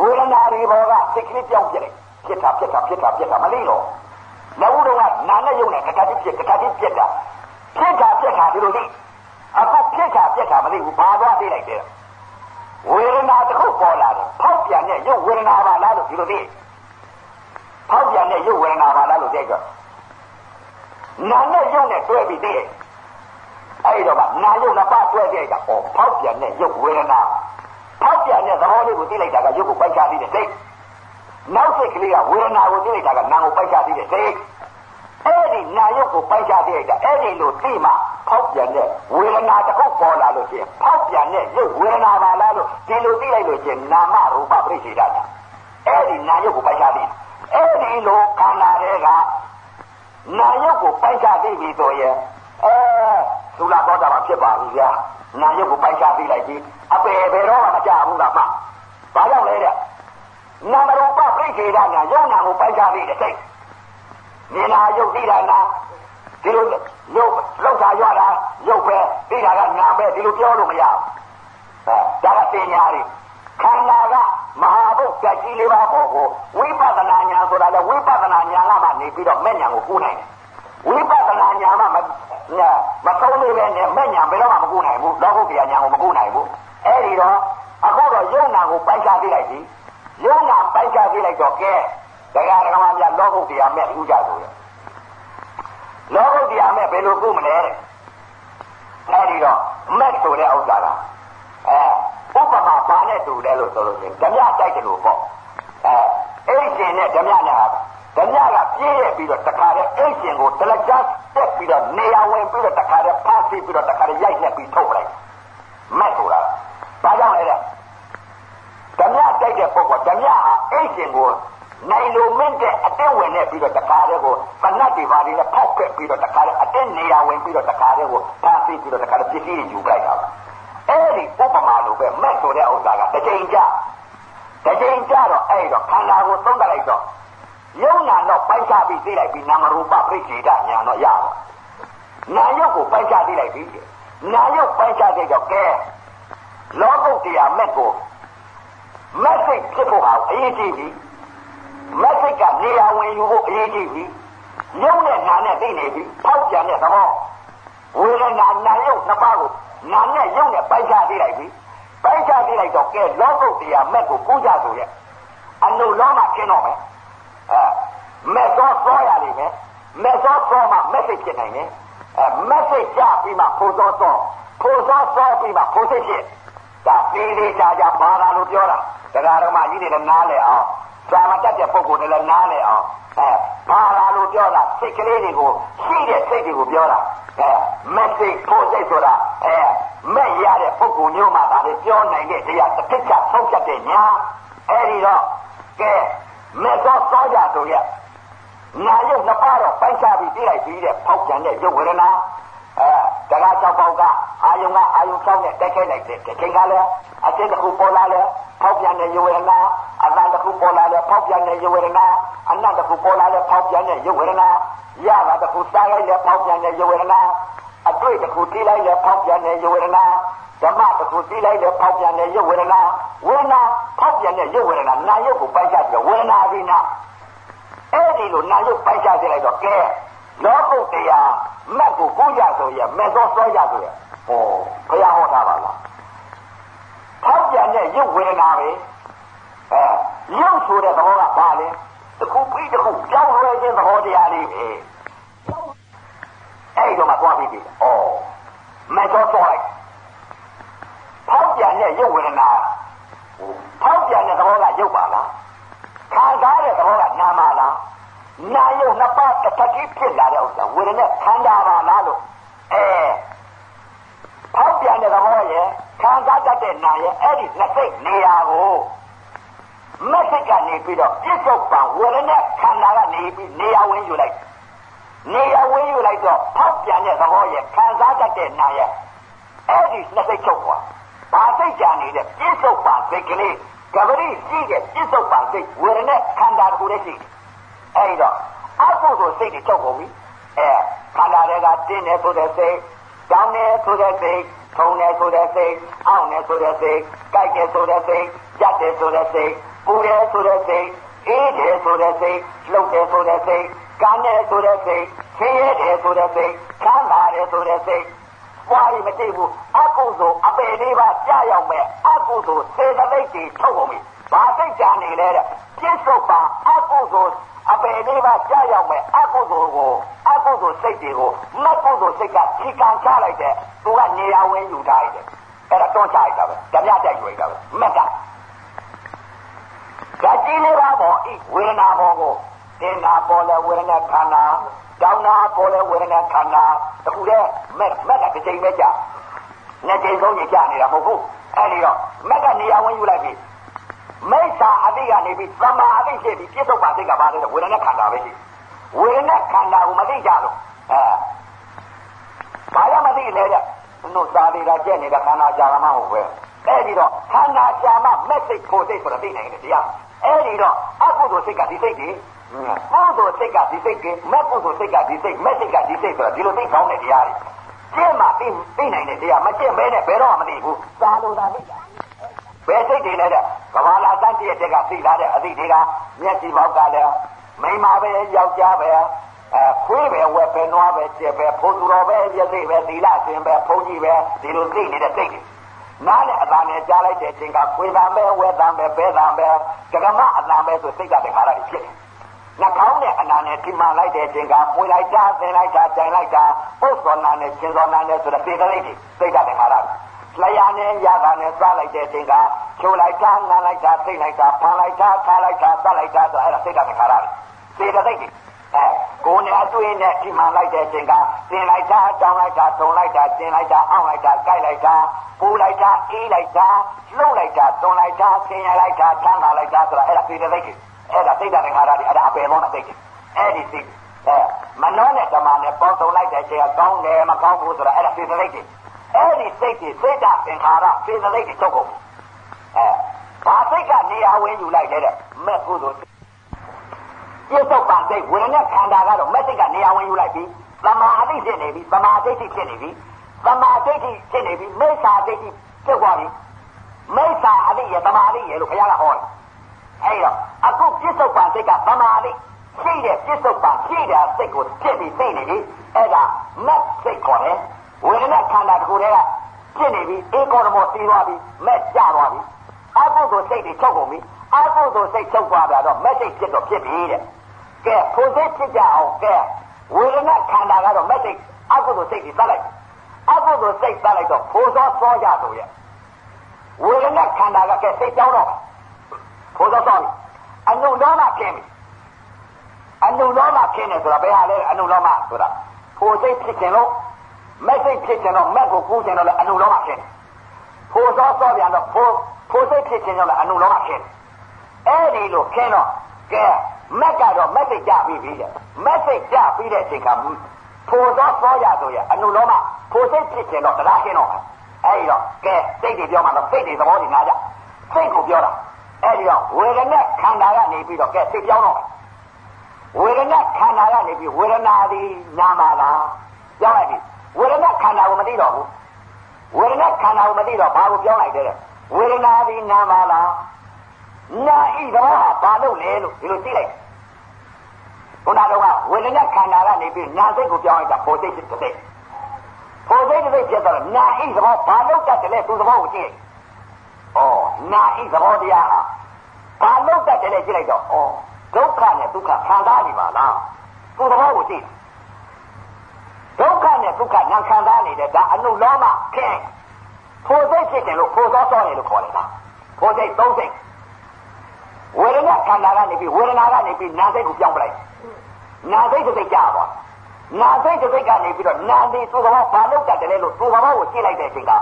ဝေဒနာတွေဘောကစိတ်ကလေးပြောင်းပြလိုက်ဖြစ်တာဖြစ်တာဖြစ်တာဖြစ်တာမလေးတော့နောက်တော့ကနာနဲ့ရုပ်နဲ့တခါတည်းဖြစ်တခါတည်းပြက်တာဖြစ်တာပြက်တာဒီလိုသိ အခုဖြစ်တာပြက်တာမလေးဘူးဘာသွားသိလိုက်တယ်ဝေဒနာတစ်ခုပေါ်လာတယ်ဖောက်ပြန်တဲ့ရုပ်ဝေဒနာပါလားလို့ဒီလိုသိဖောက်ပြန်တဲ့ရုပ်ဝေဒနာပါလားလို့သိကြနာနဲ့ရုပ်နဲ့တွဲပြီးသိအဲ့တော့ကနာရုပ်နှစ်ပါးတွဲကြတာပေါ့ဖောက်ပြန်တဲ့ရုပ်ဝေဒနာဖောက်ပြန်တဲ့သဘောလေးကိုသိလိုက်တာကရုပ်ကိုပိုက်ချပြီးတဲ့စိတ်နောက်စိတ်ကလေးကဝေဒနာကိုသိလိုက်တာကနာကိုပိုက်ချပြီးတဲ့စိတ် အဲ့ဒီနာရုပ်ကိုပိုက်ချပြီးလိုက်တာအဲ့ဒီလိုသိမှဖောက်ပြန်တဲ့ဝေဒနာတစ်ခုပေါ်လာလို့ရှိရင်ဖောက်ပြန်တဲ့ရုပ်ဝေဒနာပါလားလို့ဒီလိုသိလိုက်လို့ရှိရင်နာမရူပပြိစေတာအဲ့ဒီနာရုပ်ကိုပိုက်ချပြီးအဲ့ဒီလိုခန္ဓာတွေကနာရုပ်ကိုပိုက်ချပြီးပြီဆိုရင်အဲသုလာတော်တာမှာဖြစ်ပါပြီဗျာနာရုပ်ကိုပိုက်ချပြီးလိုက်ပြီအပေဘယ်တော့မှမကြဘူးလားမှဘာကြောင့်လဲတဲ့နာမရူပပြိစေတာညာယုံနာကိုပိုက်ချပြီးတဲ့စိတ် မြင်တာရုပ်သိတာနာဒီလိုရုပ်လောက်တာရတာရုပ်ပဲသိတာကနာပဲဒီလိုပြောလို့မရဘူးအဲဒါကပညာတွေခန္ဓာကမဟာဘုတ်ကြကြီးလေးပါပေါ်ကိုဝိပဿနာဉာဏ်ဆိုတာလေဝိပဿနာဉာဏ်ကမှနေပြီးတော့မဲ့ဉာဏ်ကိုကူးနိုင်တယ်ဝိပဿနာဉာဏ်ကမမသုံးလေးပဲနဲ့မဲ့ဉာဏ်ဘယ်တော့မှမကူးနိုင်ဘူးလောကုတ္တရာဉာဏ်ကိုမကူးနိုင်ဘူးအဲ့ဒီတော့အခုတော့ယုံနာကိုပိုက်ချသိလိုက်ပြီယုံနာပိုက်ချသိလိုက်တော့ကဲ တရားဓမ္မများလောကုတ္တရာမဲ့ကူးကြဆိုရလောကုတ္တရာမဲ့ဘယ်လိုကူးမလဲတဲ့အဲ့ဒီတော့မက်ဆိုတဲ့ဥစ္စာကအဲဥပမာဘာနဲ့တူလဲလို့ဆိုလို့ရှိရင်ဓမြတိုက်တယ်လို့ပေါ့အဲအိတ်ရှင်နဲ့ဓမြနဲ့ဓမြကပြည့်ရပြီးတော့တခါတည်းအိတ်ရှင်ကိုတလက်ချတက်ပြီးတော့နေရာဝင်ပြီးတော့တခါတည်းဖားစီပြီးတော့တခါတည်းရိုက်နှက်ပြီးထုတ်လိုက်မက်ဆိုတာဘာကြောင့်လဲတဲ့ဓမြတိုက်တဲ့ပုဂ္ဂိုလ်ဓမြဟာအိတ်ရှင်ကို နိုင်လိုမင်းတဲ့အတင်းဝင်နဲ့ပြီးတော့တခါတည်းကိုပဏတ်တွေပါလေးနဲ့ဖောက်ဖက်ပြီးတော့တခါတည်းအတင်းနေရာဝင်ပြီးတော့တခါတည်းကိုဖားစီပြီးတော့တခါတည်းပစ္စည်းတွေယူလိုက်တာပါအဲ့ဒီဥပမာလိုပဲမက်ဆိုတဲ့ဥစ္စာကတစ်ချိန်ကြာတစ်ချိန်ကြာတော့အဲ့တော့ခန္ဓာကိုသုံးသလိုက်တော့ယုံနာတော့ပိုက်ချပြီးသိလိုက်ပြီးနာမရူပပြိစေတညာတော့ရပါနာယုတ်ကိုပိုက်ချသိလိုက်ပြီနာယုတ်ပိုက်ချသိတော့ကဲလောကုတ်တရားမက်ကိုမက်စိတ်ဖြစ်ဖို့ဟာအရေးကြီးပြီ မက်စိတ်ကနေရာဝင်ယူဖို့အရေးကြီးပြီယုံနဲ့နာနဲ့သိနေပြီဖောက်ပြန်တဲ့သဘောဝေဒနာနာယုတ်နှစ်ပါးကိုနာနဲ့ရုပ်နဲ့ပိုက်ချသေးလိုက်ပြီပိုက်ချသေးလိုက်တော့ကဲလောကုတ်တရားမက်ကိုကူးကြဆိုရဲ့အနုလောမခင်းတော့မယ်အဲမက်သောသောရလိမ့်မယ်မက်သောသောမှမက်စိတ်ဖြစ်နိုင်တယ်အဲမက်စိတ်ကြပြီးမှဖိုသောသောဖိုသောသောပြီးမှဖိုစိတ်ဖြစ်ဒါသေးသေးချာချာပါလာလို့ပြောတာတရားတော်မှကြီးတွေလည်းနားလဲအောင် သာမတတ်တဲ့ပုဂ္ဂိုလ်တွေလည်းနားလဲအောင်အဲပါလာလို့ပြောတာစိတ်ကလေးတွေကိုရှိတဲ့စိတ်တွေကိုပြောတာအဲမက်စိတ်ဖို့စိတ်ဆိုတာအဲမဲ့ရတဲ့ပုဂ္ဂိုလ်မျိုးမှဒါလည်းပြောနိုင်တဲ့တရားတစ်ခါဆုံးဖြတ်တဲ့ညာအဲဒီတော့ကဲမက်သောသောကြဆိုရနာယုတ်နှစ်ပါးတော့ပိုက်ချပြီးပြလိုက်ပြီးတဲ့ဖောက်ပြန်တဲ့ရုပ်ဝေဒနာ အဲတရားကြောက်ပေါက်ကအာယုံကအာယုံဆောင်းနဲ့တိုက်ခိုက်လိုက်တဲ့ချိန်ကလည်းအချင်းတစ်ခုပေါ်လာလဲဖောက်ပြန်တဲ့ရုပ်ဝေဒနာအတန်တစ်ခုပေါ်လာလဲဖောက်ပြန်တဲ့ရုပ်ဝေဒနာအနတ်တစ်ခုပေါ်လာလဲဖောက်ပြန်တဲ့ရုပ်ဝေဒနာရတာတစ်ခုစားလိုက်လဲဖောက်ပြန်တဲ့ရုပ်ဝေဒနာအတွေ့တစ်ခုတီးလိုက်လဲဖောက်ပြန်တဲ့ရုပ်ဝေဒနာဓမ္မတစ်ခုတီးလိုက်လဲဖောက်ပြန်တဲ့ရုပ်ဝေဒနာဝေဒနာဖောက်ပြန်တဲ့ရုပ်ဝေဒနာနာယုတ်ကိုပိုက်ချပြီးဝေဒနာဒီနာအဲ့ဒီလိုနာယုတ်ပိုက်ချပြလိုက်တော့ကဲ လောကုတ်တရားမက်ကိုကိုးရဆိုရမက်သောစောရဆိုရဟောဘုရားဟောတာပါလားဖောက်ပြန်တဲ့ရုပ်ဝေဒနာပဲအဲရုပ်ဆိုတဲ့သဘောကဘာလဲတစ်ခုပြီးတစ်ခုကြောင်းလွှဲခြင်းသဘောတရားလေးပဲအဲ့ဒီတော့မှသွားပြီးပြီဩမတော်သွားလိုက်ဖောက်ပြန်တဲ့ရုပ်ဝေဒနာဖောက်ပြန်တဲ့သဘောကရုပ်ပါလားခံစားတဲ့သဘောကနာမလား နာယုတ်နှစ်ပါးတစ်ထပ်ကြီးဖြစ်လာတဲ့ဥစ္စာဝေဒနာခန္ဓာပါလားလို့အဲဖောက်ပြန်တဲ့သဘောရဲ့ခံစားတတ်တဲ့နာရဲ့အဲ့ဒီနှစ်စိတ်နေရာကိုမက်စိတ်ကနေပြီးတော့ပြစ္ဆုတ်ပံဝေဒနာခန္ဓာကနေပြီးနေရာဝင်ယူလိုက်နေရာဝင်ယူလိုက်တော့ဖောက်ပြန်တဲ့သဘောရဲ့ခံစားတတ်တဲ့နာရဲ့အဲ့ဒီနှစ်စိတ်ချုပ်သွားဘာစိတ်ကြနေတဲ့ပြစ္ဆုတ်ပံစိတ်ကလေးကပရိရှိတဲ့ပြစ္ဆုတ်ပံစိတ်ဝေဒနာခန္ဓာတစ်ခုတည်းရှိတယ် အဲ့ဒီတော့အကုသိုလ်စိတ်တွေချုပ်ကုန်ပြီအဲခန္ဓာတွေကတင်းနေဆိုတဲ့စိတ်တောင်းနေဆိုတဲ့စိတ်ထုံနေဆိုတဲ့စိတ်အောင့်နေဆိုတဲ့စိတ်ကြိုက်တယ်ဆိုတဲ့စိတ်ကြက်တယ်ဆိုတဲ့စိတ်ပူတယ်ဆိုတဲ့စိတ်အေးတယ်ဆိုတဲ့စိတ်လှုပ်တယ်ဆိုတဲ့စိတ်ကမ်းတယ်ဆိုတဲ့စိတ်ဆင်းရဲတယ်ဆိုတဲ့စိတ်ချမ်းသာတယ်ဆိုတဲ့စိတ်ပွားရင်မသိဘူးအကုသိုလ်အပေလေးပါကြာရောက်မဲ့အကုသိုလ်စေတသိက်တွေထုတ်ကုန်ပြီ ဘာစိတ်ကြနေလဲတဲ့ပြစ္ဆုတ်ပါအကုသိုလ်အပေလေးပါကြာရောက်မဲ့အကုသိုလ်ကိုအကုသိုလ်စိတ်တွေကိုမကုသိုလ်စိတ်ကခြိကန်ချလိုက်တဲ့သူကနေရာဝင်ယူထားတယ်အဲ့ဒါတွန်းချလိုက်တာပဲဓမြတိုက်ရွေးတာပဲမက်ကဓာတ်ကြီးလေးပါပေါ်ဤဝေဒနာပေါ်ကိုတင်နာပေါ်လဲဝေဒနာခန္ဓာတောင်းနာပေါ်လဲဝေဒနာခန္ဓာတခုတည်းမက်မက်ကတစ်ချိန်ပဲကြာနှစ်ချိန်သုံးချိန်ကြာနေတာမဟုတ်ဘူးအဲ့ဒီတော့မက်ကနေရာဝင်ယူလိုက်ပြီ မိစ္ဆာအတိကနေပြီးသမာအတိဖြစ်ပြီးပြစ္ဆုတ်ပါစိတ်ကပါတဲ့ဝေဒနာခန္ဓာပဲရှိဝေဒနာခန္ဓာကိုမသိကြလို့အဲဘာရမသိလဲတဲ့တို့သာသေးတာကျက်နေတာခန္ဓာကြာမှမဟုတ်ပဲအဲ့ဒီတော့ခန္ဓာကြာမှမက်စိတ်ဖို့စိတ်ဆိုတာသိနိုင်တယ်တရားအဲ့ဒီတော့အကုသိုလ်စိတ်ကဒီစိတ်ကြီးကုသိုလ်စိတ်ကဒီစိတ်ကြီးမက်ကုသိုလ်စိတ်ကဒီစိတ်မက်စိတ်ကဒီစိတ်ဆိုတာဒီလိုသိကောင်းတဲ့တရားတွေကျင့်မှသိသိနိုင်တဲ့တရားမကျင့်ဘဲနဲ့ဘယ်တော့မှမသိဘူးသာလို့သာသိ ဘယ်စိတ်တွေလဲတဲ့ကဘာလာတန်းတည့်တဲ့ကသိလာတဲ့အသည့်တွေကမျက်စိပေါက်ကလည်းမိန်းမပဲယောက်ျားပဲအဲခွေးပဲဝက်ပဲနွားပဲကျက်ပဲဖိုးသူတော်ပဲရသိပဲသီလရှင်ပဲဘုန်းကြီးပဲဒီလိုသိနေတဲ့စိတ်တွေနားနဲ့အတန်နဲ့ကြားလိုက်တဲ့အချိန်ကခွေးတံပဲဝက်တံပဲဘဲတံပဲကကမအတန်ပဲဆိုစိတ်ကတခါရဖြစ်တယ်နှာခေါင်းနဲ့အနာနဲ့ဒီမှလိုက်တဲ့အချိန်ကမွေလိုက်တာသင်လိုက်တာတိုင်လိုက်တာပုတ်စောနာနဲ့ကျင်စောနာနဲ့ဆိုတဲ့ပေကလေးတွေစိတ်ကတခါရ လျာနဲ့ရတာနဲ့စားလိုက်တဲ့အချိန်ကချိုးလိုက်တာငန်းလိုက်တာသိလိုက်တာဖန်လိုက်တာခါလိုက်တာစားလိုက်တာဆိုအဲ့ဒါစိတ်ကတခါရစေတသိက်တွေအဲကိုယ်နဲ့အတွေ့နဲ့ဒီမှလိုက်တဲ့အချိန်ကတင်လိုက်တာတောင်းလိုက်တာတုံလိုက်တာကျင်လိုက်တာအောင့်လိုက်တာကြိုက်လိုက်တာပူလိုက်တာအေးလိုက်တာလှုပ်လိုက်တာတုံလိုက်တာဆင်းရလိုက်တာချမ်းသာလိုက်တာဆိုတာအဲ့ဒါစေတသိက်တွေအဲ့ဒါစိတ်ဓာတ်ငါးဓာတ်တွေအဲ့ဒါအပယ်လုံးတဲ့စိတ်တွေအဲ့ဒီစိတ်အဲမနှောနဲ့ဓမ္မနဲ့ပေါင်းစုံလိုက်တဲ့အချိန်ကကောင်းတယ်မကောင်းဘူးဆိုတာအဲ့ဒါစေတသိက်တွေ အဲ့ဒီစိတ်တွေစိတ်ဓာတ်သင်္ခါရစေတသိက်တွေချုပ်ကုန်အဲဘာစိတ်ကနေရာဝင်ယူလိုက်တဲ့မဲ့ကုသိုလ်ပြစ္ဆုတ်ပံစိတ်ဝေဒနာခန္ဓာကတော့မဲ့စိတ်ကနေရာဝင်ယူလိုက်ပြီးသမာအသိဖြစ်နေပြီသမာဒိဋ္ဌိဖြစ်နေပြီသမာဒိဋ္ဌိဖြစ်နေပြီမိစ္ဆာဒိဋ္ဌိဖြစ်သွားပြီမိစ္ဆာအသိရသမာအသိရလို့ဘုရားကဟောတယ်အဲ့တော့အခုပြစ္ဆုတ်ပံစိတ်ကသမာဓိရှိတဲ့ပြစ္ဆုတ်ပံရှိတဲ့စိတ်ကိုဖြစ်ပြီးသိနေပြီအဲ့ဒါမက်စိတ်ခေါ်တယ် ဝေဒနာခန္ဓာတစ်ခုတည်းကဖြစ်နေပြီဧကောဓမောတည်သွားပြီမက်ကျသွားပြီအကုသိုလ်စိတ်တွေချုပ်ကုန်ပြီအကုသိုလ်စိတ်ချုပ်သွားတာတော့မက်စိတ်ဖြစ်တော့ဖြစ်ပြီတဲ့ကဲဖို့စိတ်ဖြစ်ကြအောင်ကဲဝေဒနာခန္ဓာကတော့မက်စိတ်အကုသိုလ်စိတ်တွေသတ်လိုက်အကုသိုလ်စိတ်သတ်လိုက်တော့ဖို့သောသောကြဆိုရဲ့ဝေဒနာခန္ဓာကကဲစိတ်ကြောင်းတော့ဖို့သောသောအနုလောမခင်းပြီအနုလောမခင်းတယ်ဆိုတာဘယ်ဟာလဲအနုလောမဆိုတာဖို့စိတ်ဖြစ်ခြင်းလို့ မက်စိတ်ဖြစ်ခြင်းတော့မက်ကိုကူးခြင်းတော့လည်းအနုလောမခင်းဖို့သောသောပြန်တော့ဖို့ဖို့စိတ်ဖြစ်ခြင်းတော့လည်းအနုလောမခင်းအဲ့ဒီလိုခင်းတော့ကဲမက်ကတော့မက်စိတ်ကြပြီးပြီတဲ့မက်စိတ်ကြပြီးတဲ့အချိန်ကဖို့သောသောရဆိုရအနုလောမဖို့စိတ်ဖြစ်ခြင်းတော့တရားခင်းတော့အဲ့ဒီတော့ကဲစိတ်တွေပြောမှတော့စိတ်တွေသဘောတွေနားကြစိတ်ကိုပြောတာအဲ့ဒီတော့ဝေဒနာခန္ဓာကနေပြီးတော့ကဲစိတ်ပြောင်းတော့ဝေဒနာခန္ဓာကနေပြီးဝေဒနာသည်နာမလားပြောင်းလိုက်ပြီ ဝေဒနာခန္ဓာကိုမသိတော့ဘူးဝေဒနာခန္ဓာကိုမသိတော့ဘာကိုပြောင်းလိုက်တဲ့ဝေဒနာသည်နာမလားနာဤသဘောဟာဘာလို့လဲလို့ဒီလိုသိလိုက်ဘုရားတော်ကဝေဒနာခန္ဓာကနေပြီးနာစိတ်ကိုပြောင်းလိုက်တာပေါ်စိတ်တစ်စိတ်ပေါ်စိတ်တစ်စိတ်ဖြစ်တော့နာဤသဘောဘာလို့တတ်တယ်လဲသူသဘောကိုကြည့်ဩနာဤသဘောတရားဟာဘာလို့တတ်တယ်လဲကြည့်လိုက်တော့ဩဒုက္ခနဲ့ဒုက္ခခံစားနေပါလားသူသဘောကိုကြည့် ဒုက္ခနဲ့ဒုက္ခနာခံစားနေတဲ့ဒါအနုလောမခင်ဖိုစိတ်ဖြစ်တယ်လို့ဖိုသောစောနေလို့ခေါ်တယ်လားဖိုစိတ်သုံးစိတ်ဝေဒနာခန္ဓာကနေပြီးဝေဒနာကနေပြီးနာစိတ်ကိုပြောင်းပလိုက်နာစိတ်တစ်စိတ်ကြာသွားနာစိတ်တစ်စိတ်ကနေပြီးတော့နာတိသူ့ဘောဘာလို့တတ်တယ်လို့သူ့ဘောကိုကြည့်လိုက်တဲ့အချိန်ကဩ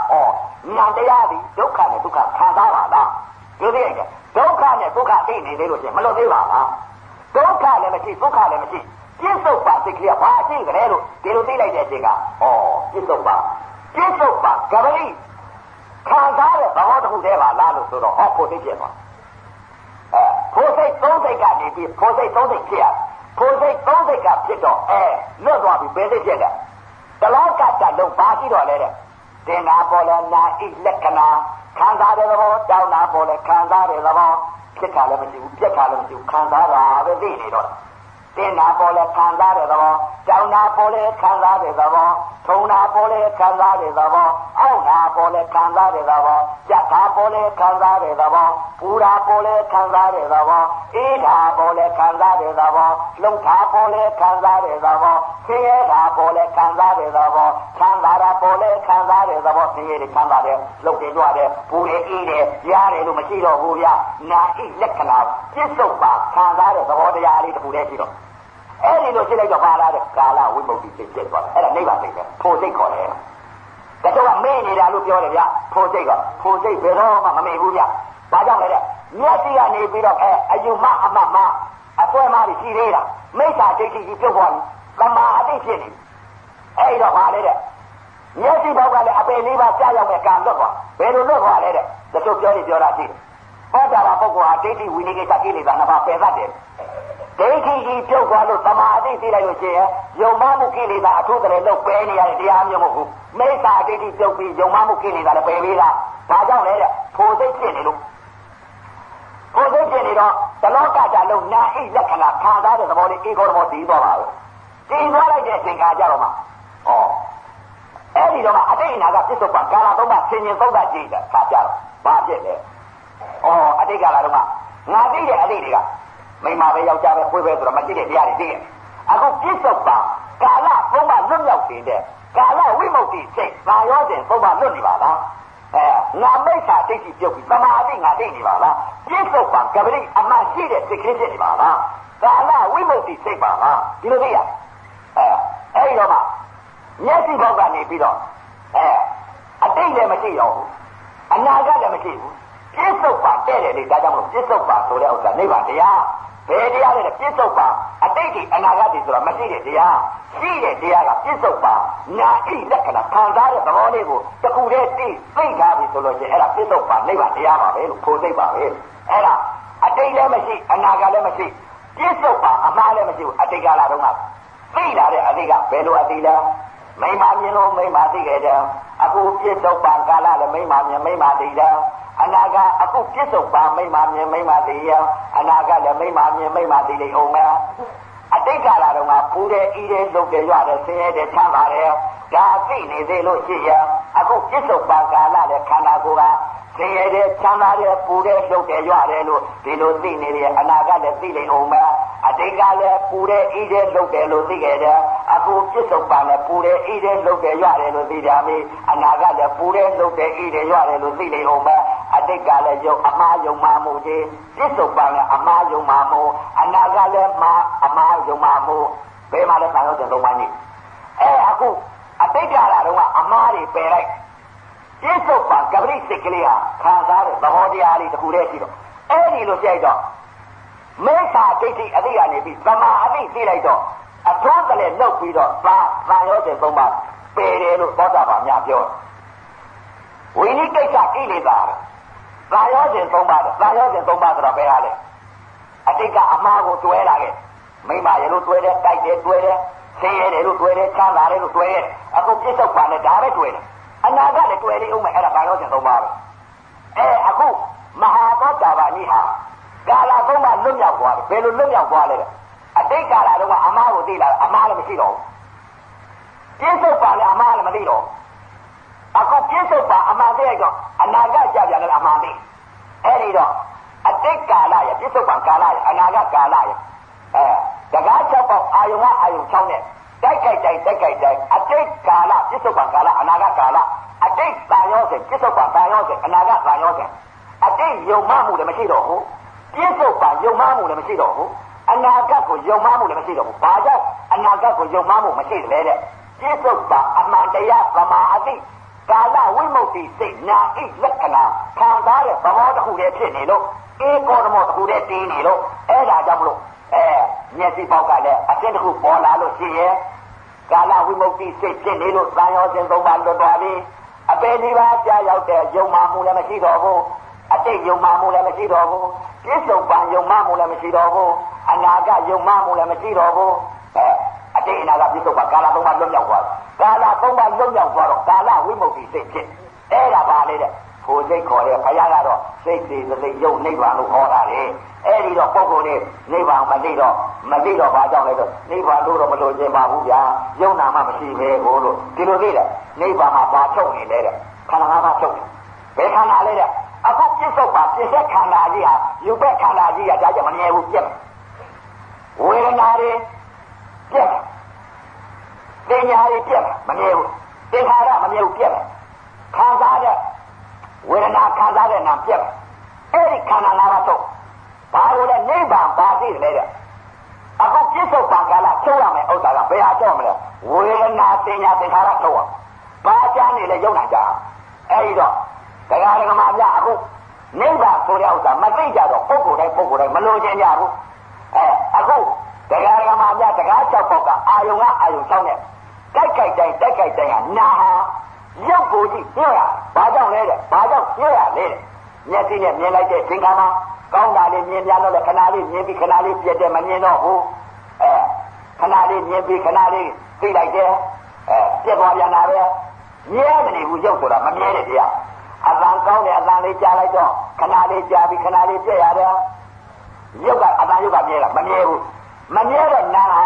နာတရားသည်ဒုက္ခနဲ့ဒုက္ခခံစားပါလားဒီလိုရဲ့ဒုက္ခနဲ့ဒုက္ခသိနေသေးလို့ရှိရင်မလွတ်သေးပါလားဒုက္ခလည်းမရှိဒုက္ခလည်းမရှိ ပြစ္ဆုတ်ပါစိတ်ကလေးကဘာအရှိကြလဲလို့ဒီလိုသိလိုက်တဲ့အချိန်ကဩပြစ္ဆုတ်ပါပြစ္ဆုတ်ပါကပလိခံစားတဲ့သဘောတစ်ခုတည်းပါလားလို့ဆိုတော့ဟောဖို့သိဖြစ်သွားအဲဖို့စိတ်သုံးစိတ်ကနေပြီးဖို့စိတ်သုံးစိတ်ဖြစ်ရဖို့စိတ်သုံးစိတ်ကဖြစ်တော့အဲလွတ်သွားပြီဘယ်စိတ်ဖြစ်လဲတလောကတလုံးဘာရှိတော့လဲတဲ့တင်နာပေါ်လဲနာဣလက္ခဏာခံစားတဲ့သဘောတောင်းတာပေါ်လဲခံစားတဲ့သဘောဖြစ်တာလည်းမရှိဘူးပြက်တာလည်းမရှိဘူးခံစားတာပဲသိနေတော့ တင်နာပေါ်လဲခံစားတဲ့သဘောတောင်းတာပေါ်လဲခံစားတဲ့သဘောထုံတာပေါ်လဲခံစားတဲ့သဘောအောက်တာပေါ်လဲခံစားတဲ့သဘောကြက်တာပေါ်လဲခံစားတဲ့သဘောပူတာပေါ်လဲခံစားတဲ့သဘောအေးတာပေါ်လဲခံစားတဲ့သဘောလှုပ်တာပေါ်လဲခံစားတဲ့သဘောဆင်းရဲတာပေါ်လဲခံစားတဲ့သဘောချမ်းသာတာပေါ်လဲခံစားတဲ့သဘောဆင်းရဲတွေချမ်းသာတယ်လှုပ်တယ်ကြွတယ်ပူတယ်အေးတယ်ရားတယ်လို့မရှိတော့ဘူးဗျာနာဣလက္ခဏာပြစ္ဆုတ်ပါခံစားတဲ့သဘောတရားလေးတစ်ခုတည်းရှိတော့ အဲ့ဒီလိုရှင်းလိုက်တော့ပါလာတဲ့ကာလဝိမု ക്തി စိတ်ဖြစ်သွားတယ်အဲ့ဒါနိဗ္ဗာန်စိတ်ပဲဖို့စိတ်ခေါ်တယ်တချို့ကမေ့နေတာလို့ပြောတယ်ဗျဖို့စိတ်ကဖို့စိတ်ဘယ်တော့မှမမေ့ဘူးဗျဘာကြောင့်လဲတဲ့မျက်စိကနေပြီးတော့အဲအယူမအမမအပွဲမကြီးရှိသေးတာမိစ္ဆာဒိဋ္ဌိကြီးပြုတ်သွားပြီသမာအတိဖြစ်နေအဲ့တော့ပါလေတဲ့မျက်စိဘောက်ကလည်းအပေလေးပါကြာရောက်တဲ့ကံလွတ်သွားဘယ်လိုလွတ်သွားလဲတဲ့တချို့ပြောနေပြောတာရှိတယ်ဟောတာပါပုဂ္ဂိုလ်ဟာဒိဋ္ဌိဝိနည်းကိစ္စကိလေသာနှစ်ပါးပယ်တတ်တယ်ဒိဋ္ဌိကြီးပြုတ် သွားလို့သမာအတိသိလိုက်လို့ရှိရင်ယုံမမှုကိလေသာအထုတည်းလို့ပယ်နေရတဲ့တရားမျိုးမဟုတ်ဘူးမိစ္ဆာဒိဋ္ဌိပြုတ်ပြီးယုံမမှုကိလေသာလည်းပယ်ပေးတာဒါကြောင့်လေတဲ့ဖို့စိတ်ဖြစ်နေလို့ဖို့စိတ်ဖြစ်နေတော့တလောကကြလုံးနာဣလက္ခဏာခံစားတဲ့သဘောလေးဧကောသဘောတည်သွားပါပဲတည်သွားလိုက်တဲ့အချိန်ခါကြတော့မှဩအဲ့ဒီတော့မှအတိတ်အနာကပြစ္ဆုတ်ပါကာလသုံးပါဆင်ញင်သုံးပါကြည့်တဲ့ခါကြတော့ဘာဖြစ်လဲဩအတိတ်ကာလတော့မှငါသိတဲ့အတိတ်တွေက မိမပဲယောက်ျားပဲခွေးပဲဆိုတော့မသိတဲ့တရားတွေသိရဲ့အခုပြစ္ဆုတ်ပါကာလသုံးပါလွတ်မြောက်နေတဲ့ကာလဝိမု ക്തി စိတ်သာရောစဉ်သုံးပါလွတ်နေပါလားအဲငါမိစ္ဆာဒိဋ္ဌိပြုတ်ပြီးသမာဓိငါသိနေပါလားပြစ္ဆုတ်ပါကပရိအမှန်ရှိတဲ့စိတ်ကလေးဖြစ်နေပါလားကာလဝိမု ക്തി စိတ်ပါလားဒီလိုသိရအဲအဲ့ဒီတော့မှမျက်စိဘောက်ကနေပြီးတော့အဲအတိတ်လည်းမရှိတော့ဘူးအနာဂတ်လည်းမရှိဘူးပြစ္ဆုတ်ပါတဲ့တယ်လေဒါကြောင့်မလို့ပြစ္ဆုတ်ပါဆိုတဲ့ဥစ္စာနိဗ္ဗာန်တရား ဘယ်တရားလဲပြစ္ဆုတ်ပါအတိတ်ဒီအနာဂတ်ဒီဆိုတာမရှိတဲ့တရားရှိတဲ့တရားကပြစ္ဆုတ်ပါနာဣလက္ခဏာခံစားတဲ့သဘောလေးကိုတခုတည်းသိသိထားပြီဆိုလို့ရှိရင်အဲ့ဒါပြစ္ဆုတ်ပါနိဗ္ဗာန်တရားပါပဲလို့ဖို့သိပါပဲအဲ့ဒါအတိတ်လည်းမရှိအနာဂတ်လည်းမရှိပြစ္ဆုတ်ပါအမှားလည်းမရှိဘူးအတိတ်ကလာတော့ကသိလာတဲ့အတိတ်ကဘယ်လိုအတိတ်လဲ မိမမြင်လို့မိမသိခဲ့တယ်အခုပြစ္ဆုတ်ပါကာလလည်းမိမမြင်မိမသိတယ်အနာကအခုပြစ္ဆုတ်ပါမိမမြင်မိမသိရအနာကလည်းမိမမြင်မိမသိလိမ့်အောင်မယ် အတိတ်ကလာတော့ကပူတယ်ဤတယ်လုပ်တယ်ရတယ်ဆင်းရဲတယ်ချမ်းသာတယ်ဒါသိနေသေးလို့ရှိရအခုပြစ္ဆုတ်ပါကာလလည်းခန္ဓာကိုယ်ကဆင်းရဲတယ်ချမ်းသာတယ်ပူတယ်လုပ်တယ်ရတယ်လို့ဒီလိုသိနေတယ်အနာကလည်းသိလိမ့်အောင်မယ်အတိတ်ကလည်းပူတယ်ဤတယ်လုပ်တယ်လို့သိခဲ့တယ်အခုပြစ္ဆုတ်ပါလည်းပူတယ်ဤတယ်လုပ်တယ်ရတယ်လို့သိကြပြီအနာကလည်းပူတယ်လုပ်တယ်ဤတယ်ရတယ်လို့သိလိမ့်အောင်မယ် အတိတ်ကလည်းယုံအမှားယုံမှမှုကြီးပြစ္ဆုတ်ပါလည်းအမှားယုံမှမှုအနာကလည်းမှားအမှားယုံမှမှုဘယ်မှာလဲဆံရောက်တဲ့သုံးပိုင်းကြီးအဲအခုအတိတ်ကလာတော့အမှားတွေပယ်လိုက်ပြစ္ဆုတ်ပါကပရိစိတ်ကလေးဟာခံစားတဲ့သဘောတရားလေးတစ်ခုတည်းရှိတော့အဲ့ဒီလိုကြိုက်တော့မေခာဒိဋ္ဌိအသိကနေပြီးသမာအသိသိလိုက်တော့အထွန်းကလေးနှုတ်ပြီးတော့သာသာရောတဲ့သုံးပါပယ်တယ်လို့သောတာပန်များပြောဝိနိကိစ္စကိလေသာ သာရောစဉ်သုံးပါသာရောစဉ်သုံးပါဆိုတော့ဘယ်ဟာလဲအတိတ်ကအမှားကိုတွဲလာခဲ့မိမရေလို့တွဲတယ်တိုက်တယ်တွဲတယ်ဆင်းရဲတယ်လို့တွဲတယ်ချမ်းသာတယ်လို့တွဲတယ်အခုပြစ္ဆုတ်ပါနဲ့ဒါပဲတွဲတယ်အနာကလည်းတွေ့လေးအောင်မယ်အဲ့ဒါဘာလို့ကျင်သုံးပါပဲအဲအခုမဟာသောတာပန်ကြီးဟာကာလသုံးပါလွတ်မြောက်သွားတယ်ဘယ်လိုလွတ်မြောက်သွားလဲအတိတ်ကာလတုန်းကအမားကိုသိလာအမားလည်းမရှိတော့ဘူးပြစ္ဆုတ်ပါလည်းအမားလည်းမသိတော့ အခုပြစ္ဆုတ်ပါအမားသိလိုက်တော့အနာဂတ်ကြပြန်လည်းအမားသိအဲ့ဒီတော့အတိတ်ကာလရပြစ္ဆုတ်ပါကာလရအနာဂတ်ကာလရအဲတကား၆ပေါက်အာယုံကအာယုံ၆နဲ့တိုက်ခိုက်တိုင်းတိုက်ခိုက်တိုင်းအတိတ်ကာလပြစ္ဆုတ်ပံကာလအနာဂတ်ကာလအတိတ်တန်ရောစဉ်ပြစ္ဆုတ်ပံတန်ရောစဉ်အနာဂတ်တန်ရောစဉ်အတိတ်ယုံမှမှုလည်းမရှိတော့ဘူးပြစ္ဆုတ်ပံယုံမှမှုလည်းမရှိတော့ဘူးအနာဂတ်ကိုယုံမှမှုလည်းမရှိတော့ဘူးဘာကြောင့်အနာဂတ်ကိုယုံမှမှုမရှိတယ်တဲ့ပြစ္ဆုတ်ပံအမှန်တရားသမာအတိ ကာလဝိမု ക്തി စိတ်နာဣလက္ခဏာခံစားတဲ့သဘောတစ်ခုတည်းဖြစ်နေလို့ဧကောဓမောတစ်ခုတည်းတင်းနေလို့အဲ့ဒါကြောင့်မလို့အဲမျက်စိပေါက်ကလည်းအတင်းတစ်ခုပေါ်လာလို့ရှိရဲ့ကာလဝိမု ക്തി စိတ်ဖြစ်နေလို့သံယောစဉ်သုံးပါလွတ်သွားပြီအပေဒီပါကြာရောက်တဲ့ယုံမှမှုလည်းမရှိတော့ဘူးအတိတ်ယုံမှမှုလည်းမရှိတော့ဘူးပြစ္ဆုတ်ပံယုံမှမှုလည်းမရှိတော့ဘူးအနာဂတ်ယုံမှမှုလည်းမရှိတော့ဘူးအဲ အတိတ်အနာဂတ်ပြစ္ဆုတ်ပံကာလသုံးပါလွတ်မြောက်သွားကာလသုံးပါလွတ်မြောက်သွားတော့ကာလဝိမု ക്തി စိတ်ဖြစ်အဲ့ဒါပါလေတဲ့ကိုစိတ်ခေါ်တဲ့ဘုရားကတော့စိတ်သေးစိတ်ယုံနိဗ္ဗာန်လို့ခေါ်တာလေအဲ့ဒီတော့ပုံကုန်နေနိဗ္ဗာန်မသိတော့မသိတော့ဘာကြောင့်လဲဆိုနိဗ္ဗာန်လို့တော့မလို့ခြင်းပါဘူးဗျာယုံနာမှမရှိပဲကိုလို့ဒီလိုသိတယ်နိဗ္ဗာန်မှာပါချုပ်နေလေတဲ့ခန္ဓာငါးပါးချုပ်တယ်ဘယ်ခန္ဓာလဲတဲ့အခုပြစ္ဆုတ်ပါပြစ္ဆက်ခန္ဓာကြီးဟာယူဘက်ခန္ဓာကြီးကဒါကြောင့်မမြဲဘူးပြက်ဝေဒနာတွေ ပြက်ပညာတွေပြက်မမြဲဘူးသင်္ခါရမမြဲဘူးပြက်ခံစားတဲ့ဝေဒနာခံစားတဲ့နာပြက်အဲ့ဒီခန္ဓာငါးပါးတော့ဘာလို့လဲနိဗ္ဗာန်ပါသိတယ်လေတဲ့အခုပြစ္ဆုတ်ပံကာလချုပ်ရမယ်ဥစ္စာကဘယ်ဟာတော့မလဲဝေဒနာသင်ညာသင်္ခါရချုပ်ရဘာကြမ်းနေလဲယုံနိုင်ကြအဲ့ဒီတော့တရားဓမ္မပြအခုနိဗ္ဗာန်ဆိုတဲ့ဥစ္စာမသိကြတော့ပုဂ္ဂိုလ်တိုင်းပုဂ္ဂိုလ်တိုင်းမလို့ခြင်းကြဘူး အဲအခုတရားဓမ္မပြတရား၆ပေါက်ကအာယုံကအာယုံ၆နဲ့တိုက်ကြိုက်တိုင်းတိုက်ကြိုက်တိုင်းကနာဟာရုပ်ကိုကြည့်ပြောရဘာကြောင့်လဲတဲ့ဘာကြောင့်ပြောရလဲတဲ့မျက်စိနဲ့မြင်လိုက်တဲ့သင်္ခါရကောင်းတာလေးမြင်ပြန်တော့လေခဏလေးမြင်ပြီးခဏလေးပြည့်တယ်မမြင်တော့ဘူးအဲခဏလေးမြင်ပြီးခဏလေးသိလိုက်တယ်အဲပြည့်သွားပြန်တာပဲမြဲမနေဘူးရုပ်ဆိုတာမမြဲတဲ့တရားအတန်ကောင်းတယ်အတန်လေးကြားလိုက်တော့ခဏလေးကြားပြီးခဏလေးပြည့်ရတယ် ရုပ်ကအတန်ရုပ်ကမြဲတာမမြဲဘူးမမြဲတဲ့နာဟာ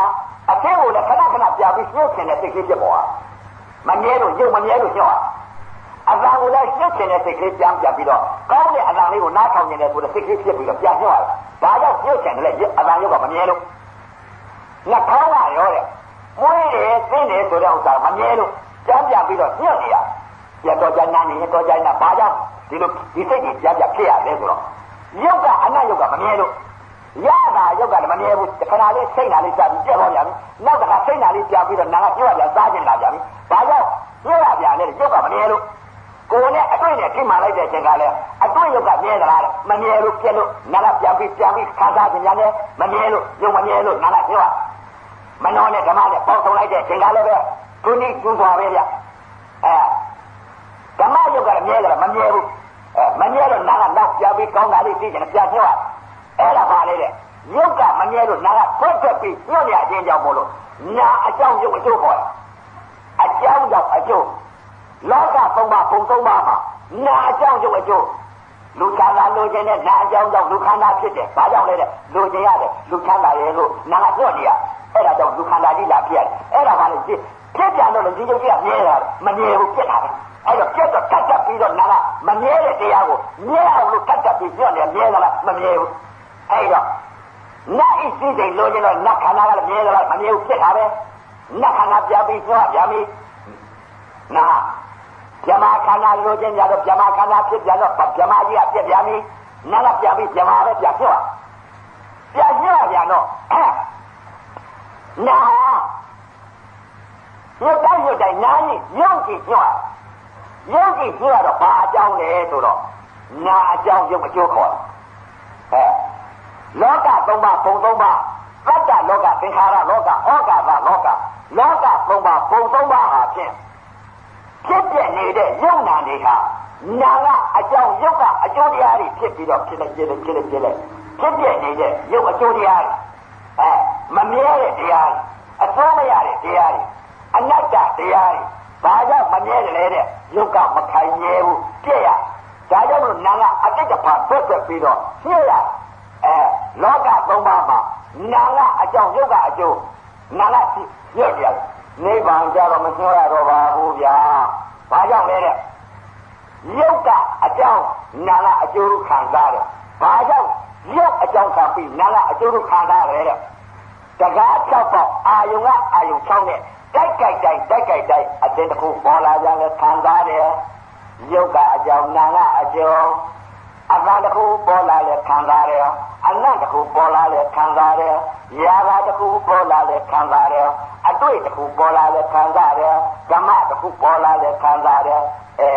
အထင်းကိုလည်းခဏခဏပြပြီးရှုပ်ခင်တဲ့စိတ်ကလေးဖြစ်ပေါ်မမြဲလို့ရုပ်မမြဲလို့ရှုပ်ရအတန်ကိုလည်းရှုပ်ခင်တဲ့စိတ်ကလေးပြန်ပြပြီးတော့ကောင်းတဲ့အတန်လေးကိုနားထောင်နေတဲ့ဆိုတဲ့စိတ်ကလေးဖြစ်ပြီးတော့ပြန်ရှုပ်ရဒါကြောင့်ရှုပ်ခင်တယ်လေအတန်ရုပ်ကမမြဲလို့နှာခေါင်းကရောတဲ့မွေးတယ်သိတယ်ဆိုတဲ့ဥစ္စာမမြဲလို့ပြန်ပြပြီးတော့ညှက်နေရပြတော့ကြနာနေတော့ကြနာဘာကြောင့်ဒီလိုဒီစိတ်ကြီးပြန်ပြဖြစ်ရလဲဆိုတော့ရုပ်ကအနတ်ရုပ်ကမမြဲလို့ ရတာရုပ်ကလည်းမမြဲဘူးခဏလေးစိတ်နာလေးကြာပြီးပြက်သွားပြန်ပြီနောက်တစ်ခါစိတ်နာလေးကြာပြီးတော့နာကပြောရပြန်စားကျင်လာပြန်ပြီဘာကြောင့်ပြောရပြန်လဲရုပ်ကမမြဲလို့ကိုယ်နဲ့အတွေ့နဲ့ထိမှန်လိုက်တဲ့အချိန်ကလည်းအတွေ့ရုပ်ကမြဲသလားမမြဲလို့ပြက်လို့နာကပြန်ပြီးပြန်ပြီးခံစားခြင်းများလဲမမြဲလို့ရုပ်မမြဲလို့နာကပြောရမနှောနဲ့ဓမ္မနဲ့ပေါင်းဆောင်လိုက်တဲ့အချိန်ကလည်းပဲသူနည်းကျူးသွားပဲဗျအဲဓမ္မရုပ်ကလည်းမြဲကြလားမမြဲဘူးအဲမမြဲတော့နာကနောက်ပြန်ပြီးကောင်းတာလေးသိချင်တယ်ပြန်ပြောရ အဲ့ဒါပါလေတဲ့ရုပ်ကမမြဲလို့နာကဖွက်ထွက်ပြီးညွတ်ရခြင်းကြောင့်မို့လို့နာအကြောင်းရုပ်အကျိုးခေါ်တယ်အကြောင်းကြောင့်အကျိုးလောကသုံးပါးပုံသုံးပါးမှာနာအကြောင်းရုပ်အကျိုးလူချမ်းသာလူချင်းနဲ့နာအကြောင်းကြောင့်လူခန္ဓာဖြစ်တယ်။ဘာကြောင့်လဲတဲ့လူချင်းရတယ်လူချမ်းသာရဲ့လို့နာကပြော့နေရအဲ့ဒါကြောင့်လူခန္ဓာကြီးလာဖြစ်ရတယ်။အဲ့ဒါပါလေဖြစ်ပြန်တော့လေဒီရုပ်ကြီးကမြဲတာမမြဲဘူးပြက်တာပဲ။အဲ့တော့ပြက်တော့ကတ်ကတ်ပြီးတော့နာကမမြဲတဲ့တရားကိုမြဲအောင်လို့ကတ်ကတ်ပြီးပြော့နေမြဲသလားမမြဲဘူး။ အဲ့တော့နတ်ဤစိတ်တွေလိုချင်တော့နတ်ခန္ဓာကလည်းမြဲသလားမမြဲဘူးဖြစ်တာပဲ။နတ်ခန္ဓာပြပြီးပြောပြန်ပြီ။နာဗြဟ္မာခန္ဓာလိုချင်ကြတော့ဗြဟ္မာခန္ဓာဖြစ်ပြန်တော့ဗြဟ္မာကြီးကပြက်ပြန်ပြီ။နာကပြန်ပြီးဗြဟ္မာပဲပြန်ပြော့။ပြန်ပြော့ပြန်တော့နာရုပ်တိုင်းရုပ်တိုင်းနားကြီးရုပ်ကြီးညွှတ်ရုပ်ကြီးညွှတ်တော့ဘာအကြောင်းလဲဆိုတော့နာအကြောင်းရုပ်အကျိုးခေါ်တယ်အဲ လောကသုံးပါးပုံသုံးပါးသတ္တလောကသင်္ခါရလောကဩကာသလောကလောကသုံးပါးပုံသုံးပါးဟာဖြင့်ဖြစ်ပြနေတဲ့ယုံနာတွေဟာနာကအကြောင်းရုပ်ကအကျိုးတရားတွေဖြစ်ပြီးတော့ဖြစ်နေဖြစ်နေဖြစ်နေဖြစ်နေဖြစ်ပြနေတဲ့ရုပ်အကျိုးတရားတွေအဲမမြဲတဲ့တရားတွေအစိုးမရတဲ့တရားတွေအနတ္တတရားတွေဘာကြောင့်မမြဲတယ်လဲတဲ့ယုတ်ကမခိုင်မြဲဘူးပြည့်ရဒါကြောင့်လို့နာကအတိတ်ကပါဆွတ်ဆွတ်ပြီးတော့ပြည့်ရအဲ လောကသုံးပါးမှာနာကအကြောင်းယုတ်ကအကျိုးနာကပြည့်ရတယ်နိဗ္ဗာန်ကြတော့မပြောရတော့ပါဘူးဗျာဘာကြောင့်လဲတဲ့ယုတ်ကအကြောင်းနာကအကျိုးခံစားတယ်ဘာကြောင့်ရုပ်အကြောင်းခံပြီးနာကအကျိုးခံစားရတယ်တဲ့တကား6ပေါက်အာယုံကအာယုံ6နဲ့တိုက်ကြိုက်တိုင်းတိုက်ကြိုက်တိုင်းအတင်းတစ်ခုပေါ်လာကြလဲခံစားတယ်ရုပ်ကအကြောင်းနာကအကျော် အမှန်တခုပေါ်လာလဲခံစားတယ်အနတ်တခုပေါ်လာလဲခံစားတယ်ရာဂတခုပေါ်လာလဲခံစားတယ်အတွေ့တခုပေါ်လာလဲခံစားတယ်ဓမ္မတခုပေါ်လာလဲခံစားတယ်အဲ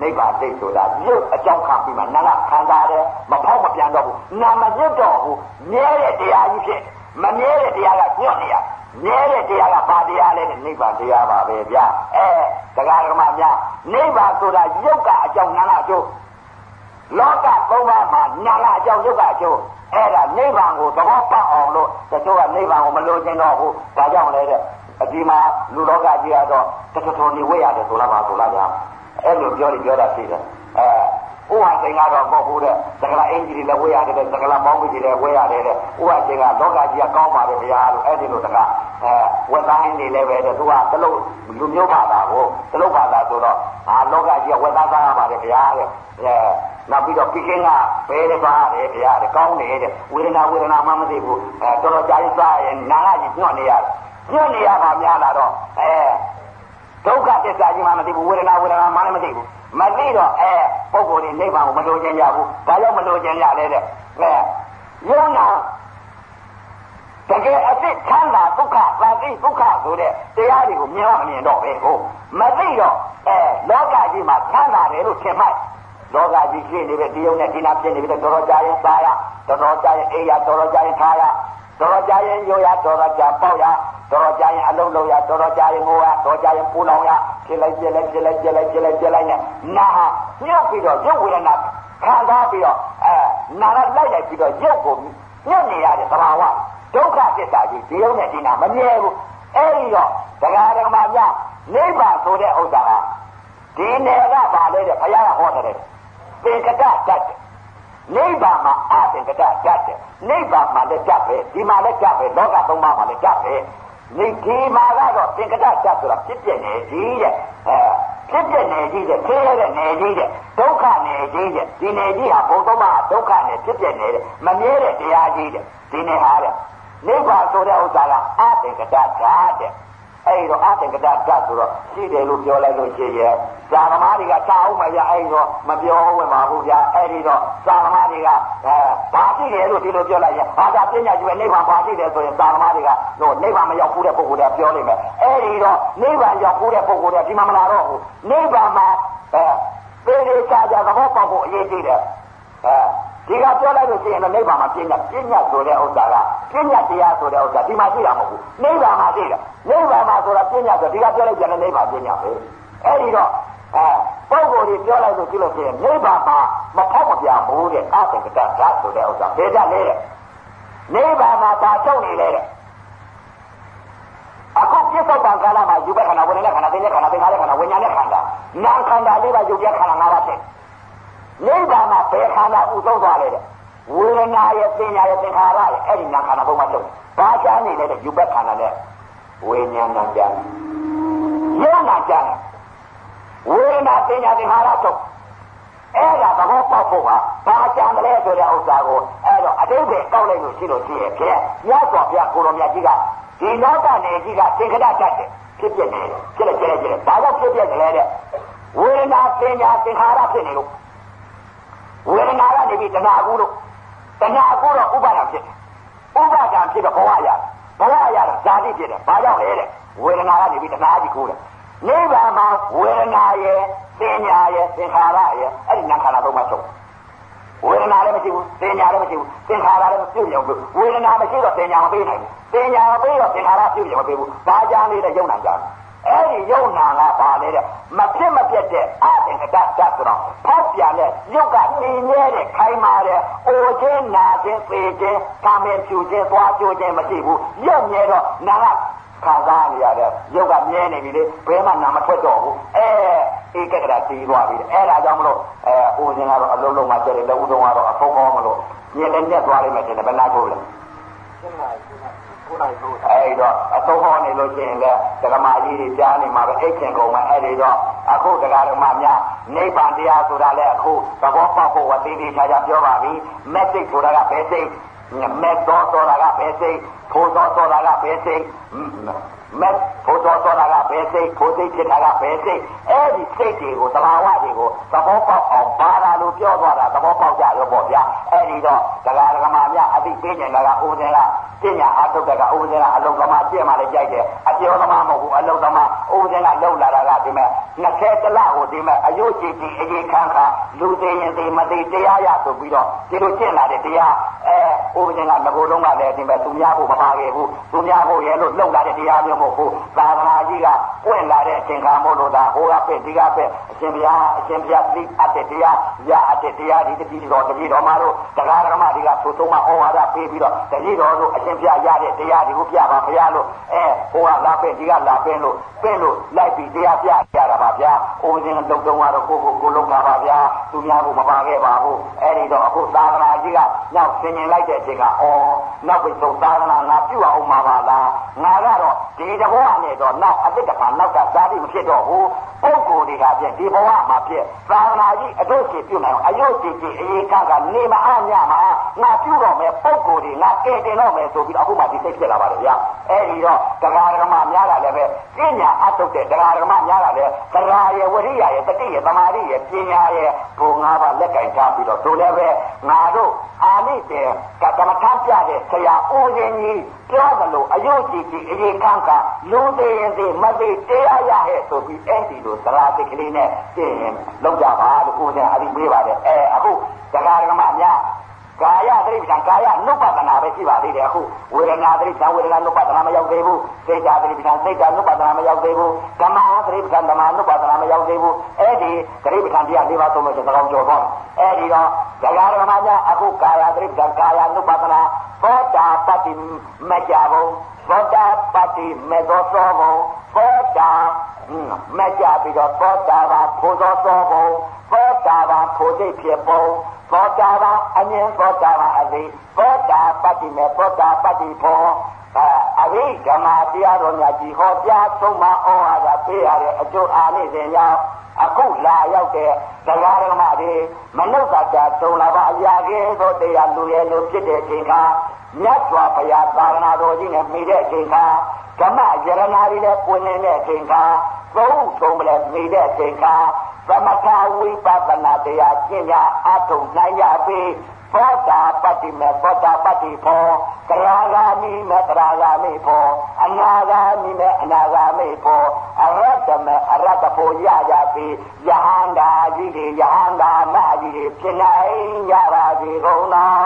နိဗ္ဗာန်သိဆိုတာရုပ်အကြောင်းခံပြီးမှနာကခံစားတယ်မဖောက်မပြန်တော့ဘူးနာမညွတ်တော့ဘူးမြဲတဲ့တရားကြီးဖြစ်မမြဲတဲ့တရားကညွတ်နေရမြဲတဲ့တရားကဘာတရားလဲနိဗ္ဗာန်တရားပါပဲဗျာအဲတရားဓမ္မများနိဗ္ဗာန်ဆိုတာရုပ်ကအကြောင်းနာကအကျိုး လောကသုံးပါးမှာနာကအကြောင်းရုပ်ကအကျိုးအဲ့ဒါနိဗ္ဗာန်ကိုသဘောပေါက်အောင်လို့တချို့ကနိဗ္ဗာန်ကိုမလိုချင်တော့ဘူးဒါကြောင့်လေတဲ့အဒီမှာလူလောကကြီးကတော့တခါတော်နေဝဲရတယ်ဆိုလားပါဆိုလားဗျာ အဲ့လိုပြောနေပြောတာရှိတယ်အဲဥဟာစိန်ကတော့မဟုတ်ဘူးတဲ့သကလာအင်ကြီးတွေလည်းဝဲရတယ်တဲ့သကလာပေါင်းကြီးတွေလည်းဝဲရတယ်တဲ့ဥဟာစိန်ကလောကကြီးကကောင်းပါတယ်ဗျာလို့အဲ့ဒီလိုတကအဲဝက်သားဟင်းတွေလည်းပဲတဲ့သူကတလုံးလူမျိုးပါတာကိုတလုံးပါတာဆိုတော့ဟာလောကကြီးကဝက်သားစားရပါတယ်ဗျာတဲ့အဲနောက်ပြီးတော့ကိကင်းကဘဲတဲ့ပါရတယ်ဗျာတဲ့ကောင်းနေတဲ့ဝေဒနာဝေဒနာမှမသိဘူးအဲတော်တော်ကြာကြီးစားရင်နာကကြီးညှော့နေရတယ်ညှော့နေရပါများလာတော့အဲ ဒုက္ခသစ္စာကြီးမှမသိဘူးဝေဒနာဝေဒနာမှလည်းမသိဘူးမသိတော့အဲပုဂ္ဂိုလ်တွေနိဗ္ဗာန်ကိုမလိုချင်ကြဘူးဒါကြောင့်မလိုချင်ကြလေတဲ့အဲယုံနာတကယ်အစ်စ်ချမ်းသာဒုက္ခသာသိဒုက္ခဆိုတဲ့တရားတွေကိုမြင်မမြင်တော့ပဲဟုတ်မသိတော့အဲလောကကြီးမှာချမ်းသာတယ်လို့ထင်မှတ်လောကကြီးရှိနေတဲ့ဒီယုံနဲ့ဒီနာဖြစ်နေပြီတော်တော်ကြာရင်စားရတော်တော်ကြာရင်အိယာတော်တော်ကြာရင်ထားရ တော်တော်ကြာရင်ရိုးရတော်တော်ကြာပေါက်ရတော်တော်ကြာရင်အလုံးလုံးရတော်တော်ကြာရင်ငိုရတော်ကြာရင်ပူလောင်ရဖြစ်လိုက်ပြက်လိုက်ပြက်လိုက်ပြက်လိုက်ပြက်လိုက်ပြက်လိုက်နဲ့နာဟာညှပ်ပြီးတော့ရုပ်ဝေဒနာခံစားပြီးတော့အဲနာကလိုက်လိုက်ပြီးတော့ရုပ်ကိုညှပ်နေရတဲ့သဘာဝဒုက္ခသစ္စာကြီးဒီယုံနဲ့ဒီနာမမြဲဘူးအဲဒီတော့တရားဓမ္မများနိဗ္ဗာန်ဆိုတဲ့ဥစ္စာကဒီနယ်ကပါလေတဲ့ဘုရားကဟောတယ်သင်္ကတတတ်တယ် နိဗ္ဗာန်မှာအသင်္ကတတတ်တယ်နိဗ္ဗာန်မှာလည်းတတ်ပဲဒီမှာလည်းတတ်ပဲလောကသုံးပါးမှာလည်းတတ်ပဲနေဒီမှာကတော့သင်္ကတတတ်ဆိုတာဖြစ်ပြနေကြီးတဲ့အဲဖြစ်ပြနေကြီးတဲ့ခဲရတဲ့နေကြီးတဲ့ဒုက္ခနေကြီးတဲ့ဒီနေကြီးဟာဘုံသုံးပါးဒုက္ခနေဖြစ်ပြနေတဲ့မမြဲတဲ့တရားကြီးတဲ့ဒီနေဟာတဲ့နိဗ္ဗာန်ဆိုတဲ့ဥစ္စာကအသင်္ကတတတ်တဲ့ အဲ့တော့အသင်္ကတဓာတ်ဆိုတော့ရှိတယ်လို့ပြောလိုက်လို့ရှိရဲ့ဇာသမားတွေကချအောင်မရအဲ့တော့မပြောဝင်ပါဘူးဗျာအဲ့ဒီတော့ဇာသမားတွေကအဲဘာရှိတယ်လို့ဒီလိုပြောလိုက်ရင်ဘာသာပညာကျွယ်နိဗ္ဗာန်ဘာရှိတယ်ဆိုရင်ဇာသမားတွေကတော့နိဗ္ဗာန်မရောက်ဘူးတဲ့ပုဂ္ဂိုလ်တွေကပြောနေမယ်အဲ့ဒီတော့နိဗ္ဗာန်ရောက်ဘူးတဲ့ပုဂ္ဂိုလ်တွေကဒီမှာမလာတော့ဘူးနိဗ္ဗာန်မှာအဲသေသေးချာချာသဘောပေါက်ဖို့အရေးကြီးတယ်အဲ ဒီကပြောလိုက်လို့ရှိရင်နိဗ္ဗာန်မှာပြညာပြညာဆိုတဲ့ဥစ္စာကပြညာတရားဆိုတဲ့ဥစ္စာဒီမှာရှိတာမဟုတ်ဘူးနိဗ္ဗာန်မှာရှိတာနိဗ္ဗာန်မှာဆိုတာပြညာဆိုဒီကပြောလိုက်ပြန်တဲ့နိဗ္ဗာန်ပြညာပဲအဲဒီတော့အဲပုဂ္ဂိုလ်တွေပြောလိုက်လို့ရှိလို့ရှိရင်နိဗ္ဗာန်မှာမဖောက်မပြဘူးတဲ့အသင်္ကတဓာတ်ဆိုတဲ့ဥစ္စာဘယ်တတ်လဲတဲ့နိဗ္ဗာန်မှာပါချုပ်နေလေတဲ့အခုပြစ္ဆုတ်ပံကာလမှာယူဘခန္ဓာဝိညာဉ်နဲ့ခန္ဓာသိနဲ့ခန္ဓာသိငါးနဲ့ခန္ဓာဝိညာဉ်နဲ့ခန္ဓာနာခန္ဓာလေးပါယုတ်ပြခန္ဓာ၅ပါးဖြစ် နိဗ္ဗာန်မှာဘယ်ခန္ဓာဥဆုံးသွားလဲတဲ့ဝေဒနာရဲ့ပညာရဲ့သင်္ခါရရဲ့အဲ့ဒီနာခန္ဓာဘုံမှာချုပ်ဘာချမ်းနေလဲတဲ့ယူဘက်ခန္ဓာနဲ့ဝိညာဏဉာဏ်ယုံနာကြတယ်ဝေဒနာပညာသင်္ခါရချုပ်အဲ့ဒါသဘောပေါက်ဖို့ကဘာကြံတယ်လဲဆိုတဲ့ဥစ္စာကိုအဲ့တော့အတိတ်ပဲကောက်လိုက်လို့ရှိလို့ရှိရဲ့ဖြင့်မြတ်စွာဘုရားကိုရောမြတ်ကြီးကဒီလောကနေကြီးကသင်္ခရတတ်တယ်ဖြစ်ပြနေတယ်ဖြစ်လိုက်ဖြစ်လိုက်ဖြစ်လိုက်ဘာကြောင့်ဖြစ်ပြနေလဲတဲ့ဝေဒနာပညာသင်္ခါရဖြစ်နေလို့ ဝေဒနာကနေပြီးတဏှာကူလို့တဏှာကူတော့ဥပါဒံဖြစ်တယ်ဥပါဒံဖြစ်တော့ဘဝရဘဝရတော့ဇာတိဖြစ်တယ်ဘာကြောင့်လဲတဲ့ဝေဒနာကနေပြီးတဏှာကြီးကူတယ်နိဗ္ဗာန်မှာဝေဒနာရဲ့ပညာရဲ့သင်္ခါရရဲ့အဲ့ဒီနာခန္ဓာသုံးပါးချုပ်ဝေဒနာလည်းမရှိဘူးပညာလည်းမရှိဘူးသင်္ခါရလည်းမပြုတ်ရုံဘူးဝေဒနာမရှိတော့ပညာမပေးနိုင်ဘူးပညာမပေးတော့သင်္ခါရပြုတ်ရုံမပေးဘူးဘာကြမ်းလေးတဲ့ယုံနာကြတယ် အဲ့ဒီယုံနာကဘာလဲတဲ့မဖြစ်မပြတ်တဲ့အသင်္ကတတတ်ဆိုတော့ဖောက်ပြန်တဲ့ရုပ်ကတည်မြဲတဲ့ခိုင်မာတဲ့အိုခြင်းနာခြင်းပေခြင်းကာမင်ဖြူခြင်းသွားကျိုးခြင်းမရှိဘူးရုပ်မြဲတော့နာကခံစားနေရတဲ့ရုပ်ကမြဲနေပြီလေဘယ်မှနာမထွက်တော့ဘူးအဲဧကဂရတည်သွားပြီအဲ့ဒါကြောင့်မလို့အဲအိုခြင်းကတော့အလုံးလုံးမှကျတယ်လက်ဦးတုံးကတော့အဖုံးကောင်းမလို့ညက်လည်းညက်သွားလိမ့်မယ်တဲ့ဘယ်နာကိုလဲ အဲ့တော့အသုံးဟောနေလို့ရှိရင်လည်းဓမ္မကြီးတွေကြားနေမှာပဲအိတ်ခင်ကုန်မယ်အဲ့ဒီတော့အခုတရားဓမ္မများနိဗ္ဗာန်တရားဆိုတာလည်းအခုသဘောပေါက်ဖို့ဝတိတိချာချာပြောပါပြီမက်စိတ်ဆိုတာကဘယ်စိတ်မဲ့တော်တော်တာကဘယ်စိတ်ဖိုးတော်တော်တာကဘယ်စိတ် မဲ့ဖိုးတော်တော်တာကဘယ်စိတ်ဖိုးစိတ်ဖြစ်တာကဘယ်စိတ်အဲ့ဒီစိတ်တွေကိုသဘာဝတွေကိုသဘောပေါက်အောင်ပါတာလို့ပြောသွားတာသဘောပေါက်ကြရောပေါ့ဗျာအဲ့ဒီတော့တရားဓမ္မများအသိပေးနေတာကဦးဇင်းကပညာအထုတ်တဲ့ကဦးဇင်းကအလုံးသမားပြည့်မှလည်းကြိုက်တယ်အပြောသမားမဟုတ်ဘူးအလုံးသမားဦးဇင်းကလှုပ်လာတာကဒီမဲ့နှစ်ခဲတလကိုဒီမဲ့အယုတ်ကြည်ကြည်အရေးခံခါလူသေးရင်သေးမသေးတရားရဆိုပြီးတော့ဒီလိုကျင့်လာတဲ့တရားအဲဦးဇင်းကငကိုယ်လုံးကလည်းဒီမဲ့သူများဖို့မပါခဲ့ဘူးသူများဖို့ရဲ့လို့လှုပ်လာတဲ့တရားမျိုးမဟုတ်ဘူးသာသနာကြီးကပွင့်လာတဲ့အချိန်ခါမို့လို့ဒါဟိုကပဲဒီကပဲအရှင်ဘုရားအရှင်ဘုရားသိအပ်တဲ့တရားရအပ်တဲ့တရားဒီတတိတော်တတိတော်မှာတို့တရားဓမ္မတွေကသို့သုံးမဩဝါဒပေးပြီးတော့တတိတော်တို့အရှင်ဘုရားရတဲ့တရားတွေကိုပြပါဘုရားလို့အဲဟိုကလာပဲဒီကလာပဲလို့ပင့်လို့လိုက်ပြီးတရားပြကြတာပါဗျာဦးဇင်းလုံတုံးကတော့ကိုကိုကိုလုံတာပါဗျာသူများကိုမပါခဲ့ပါဘူးအဲ့ဒီတော့အခုသာသနာကြီးကနောက်ဆင်ញင်လိုက်တဲ့အချိန်ကဩနောက်ပြီးဆုံးသာသနာငါပြုအောင်မှာပါလားငါကတော့ဒီတဘောနဲ့တော့နောက်အတိတ်ကနောက်ကသာတိမဖြစ်တော့ဘူးပုဂ္ဂိုလ်တွေကပြည့်ဒီဘဝမှာပြည့်သာသနာကြီးအတို့ရှိပြုနိုင်အောင်အယုတ်ကြည်ကြည်အေးကကနေမအားညမအားငါပြုတော့မယ်ပုဂ္ဂိုလ်တွေငါကဲတင်တော့မယ်ဆိုပြီးတော့အခုမှဒီစိတ်ဖြစ်လာပါတယ်ဗျာအဲ့ဒီတော့တရားဓမ္မများတာလည်းပဲပညာအထုတ်တဲ့တရားဓမ္မများတာလည်းတရားရဲ့ဝရိယရဲ့တတိရဲ့သမာဓိရဲ့ပညာရဲ့ဘုံငါးပါးလက်ကင်ထားပြီးတော့တို့လည်းပဲငါတို့အာနိတေကကမ္မထပြတဲ့ဆရာဦးဇင်းကြီးပြောသလိုအယုတ်ကြည်ကြည်အေးကန်းကလူသေးရင်သေးမသေးတရားရဟဲ့ဆိုပြီးအဲ့ဒီလိုသရာတိကလေးနဲ့ပြင်းရင်လောက်ကြပါလို့ဦးဇင်းအရိပေးပါတယ်အဲအခုတရားဓမ္မများ ကာယသတိပ္ပံကာယနုပဒနာပဲရှိပါသေးတယ်အခုဝေဒနာသတိပ္ပံဝေဒနာနုပဒနာမရောက်သေးဘူးစေတသတိပ္ပံစေတနုပဒနာမရောက်သေးဘူးဓမ္မသတိပ္ပံဓမ္မနုပဒနာမရောက်သေးဘူးအဲ့ဒီသတိပ္ပံတရား၄ပါးသုံးလို့သကောင်းကြော်တော့အဲ့ဒီတော့ဒဂါရမညာအခုကာယသတိပ္ပံကာယနုပဒနာသောတာပတ္တိမကြဘုံသောတာပတ္တိမေသောသောဘုံသောတာမကြပြီးတော့သောတာပါဖိုးသောသောဘုံသောတာပါဖိုးစိတ်ဖြစ်ဘုံသောတာပန်အမြင်သောတာပန်အသိသောတာပတ္တိမေသောတာပတ္တိဖောအဘိဓမ္မာတရားတော်များကြီးဟောကြားဆုံးမဩဝါဒပေးရတဲ့အကျိုးအာနိသင်ကြောင့်အခုလာရောက်တဲ့တရားဓမ္မတွေမနုဿတာတုံလာပါအရာကဲသောတရားလူရဲ့လူဖြစ်တဲ့အချိန်ခါမြတ်စွာဘုရားသာသနာတော်ကြီးနဲ့မိတဲ့အချိန်ခါဓမ္မယရနာတွေနဲ့ပွင့်နေတဲ့အချိန်ခါသုံးဆုံးမလဲမိတဲ့အချိန်ခါသမထဝိပဿနာတရားကျင့်ကြအထုံနိုင်ကြပြီ သောတာပတ္တိမေသောတာပတ္တိဖောတရားဂာမိမေတရားဂာမိဖောအနာဂာမိမေအနာဂာမိဖောအရတ္တမေအရတ္တဖောရကြပြီယဟန္တာကြီးတွေယဟန္တာမကြီးတွေဖြစ်နိုင်ကြပါစေကုန်တော်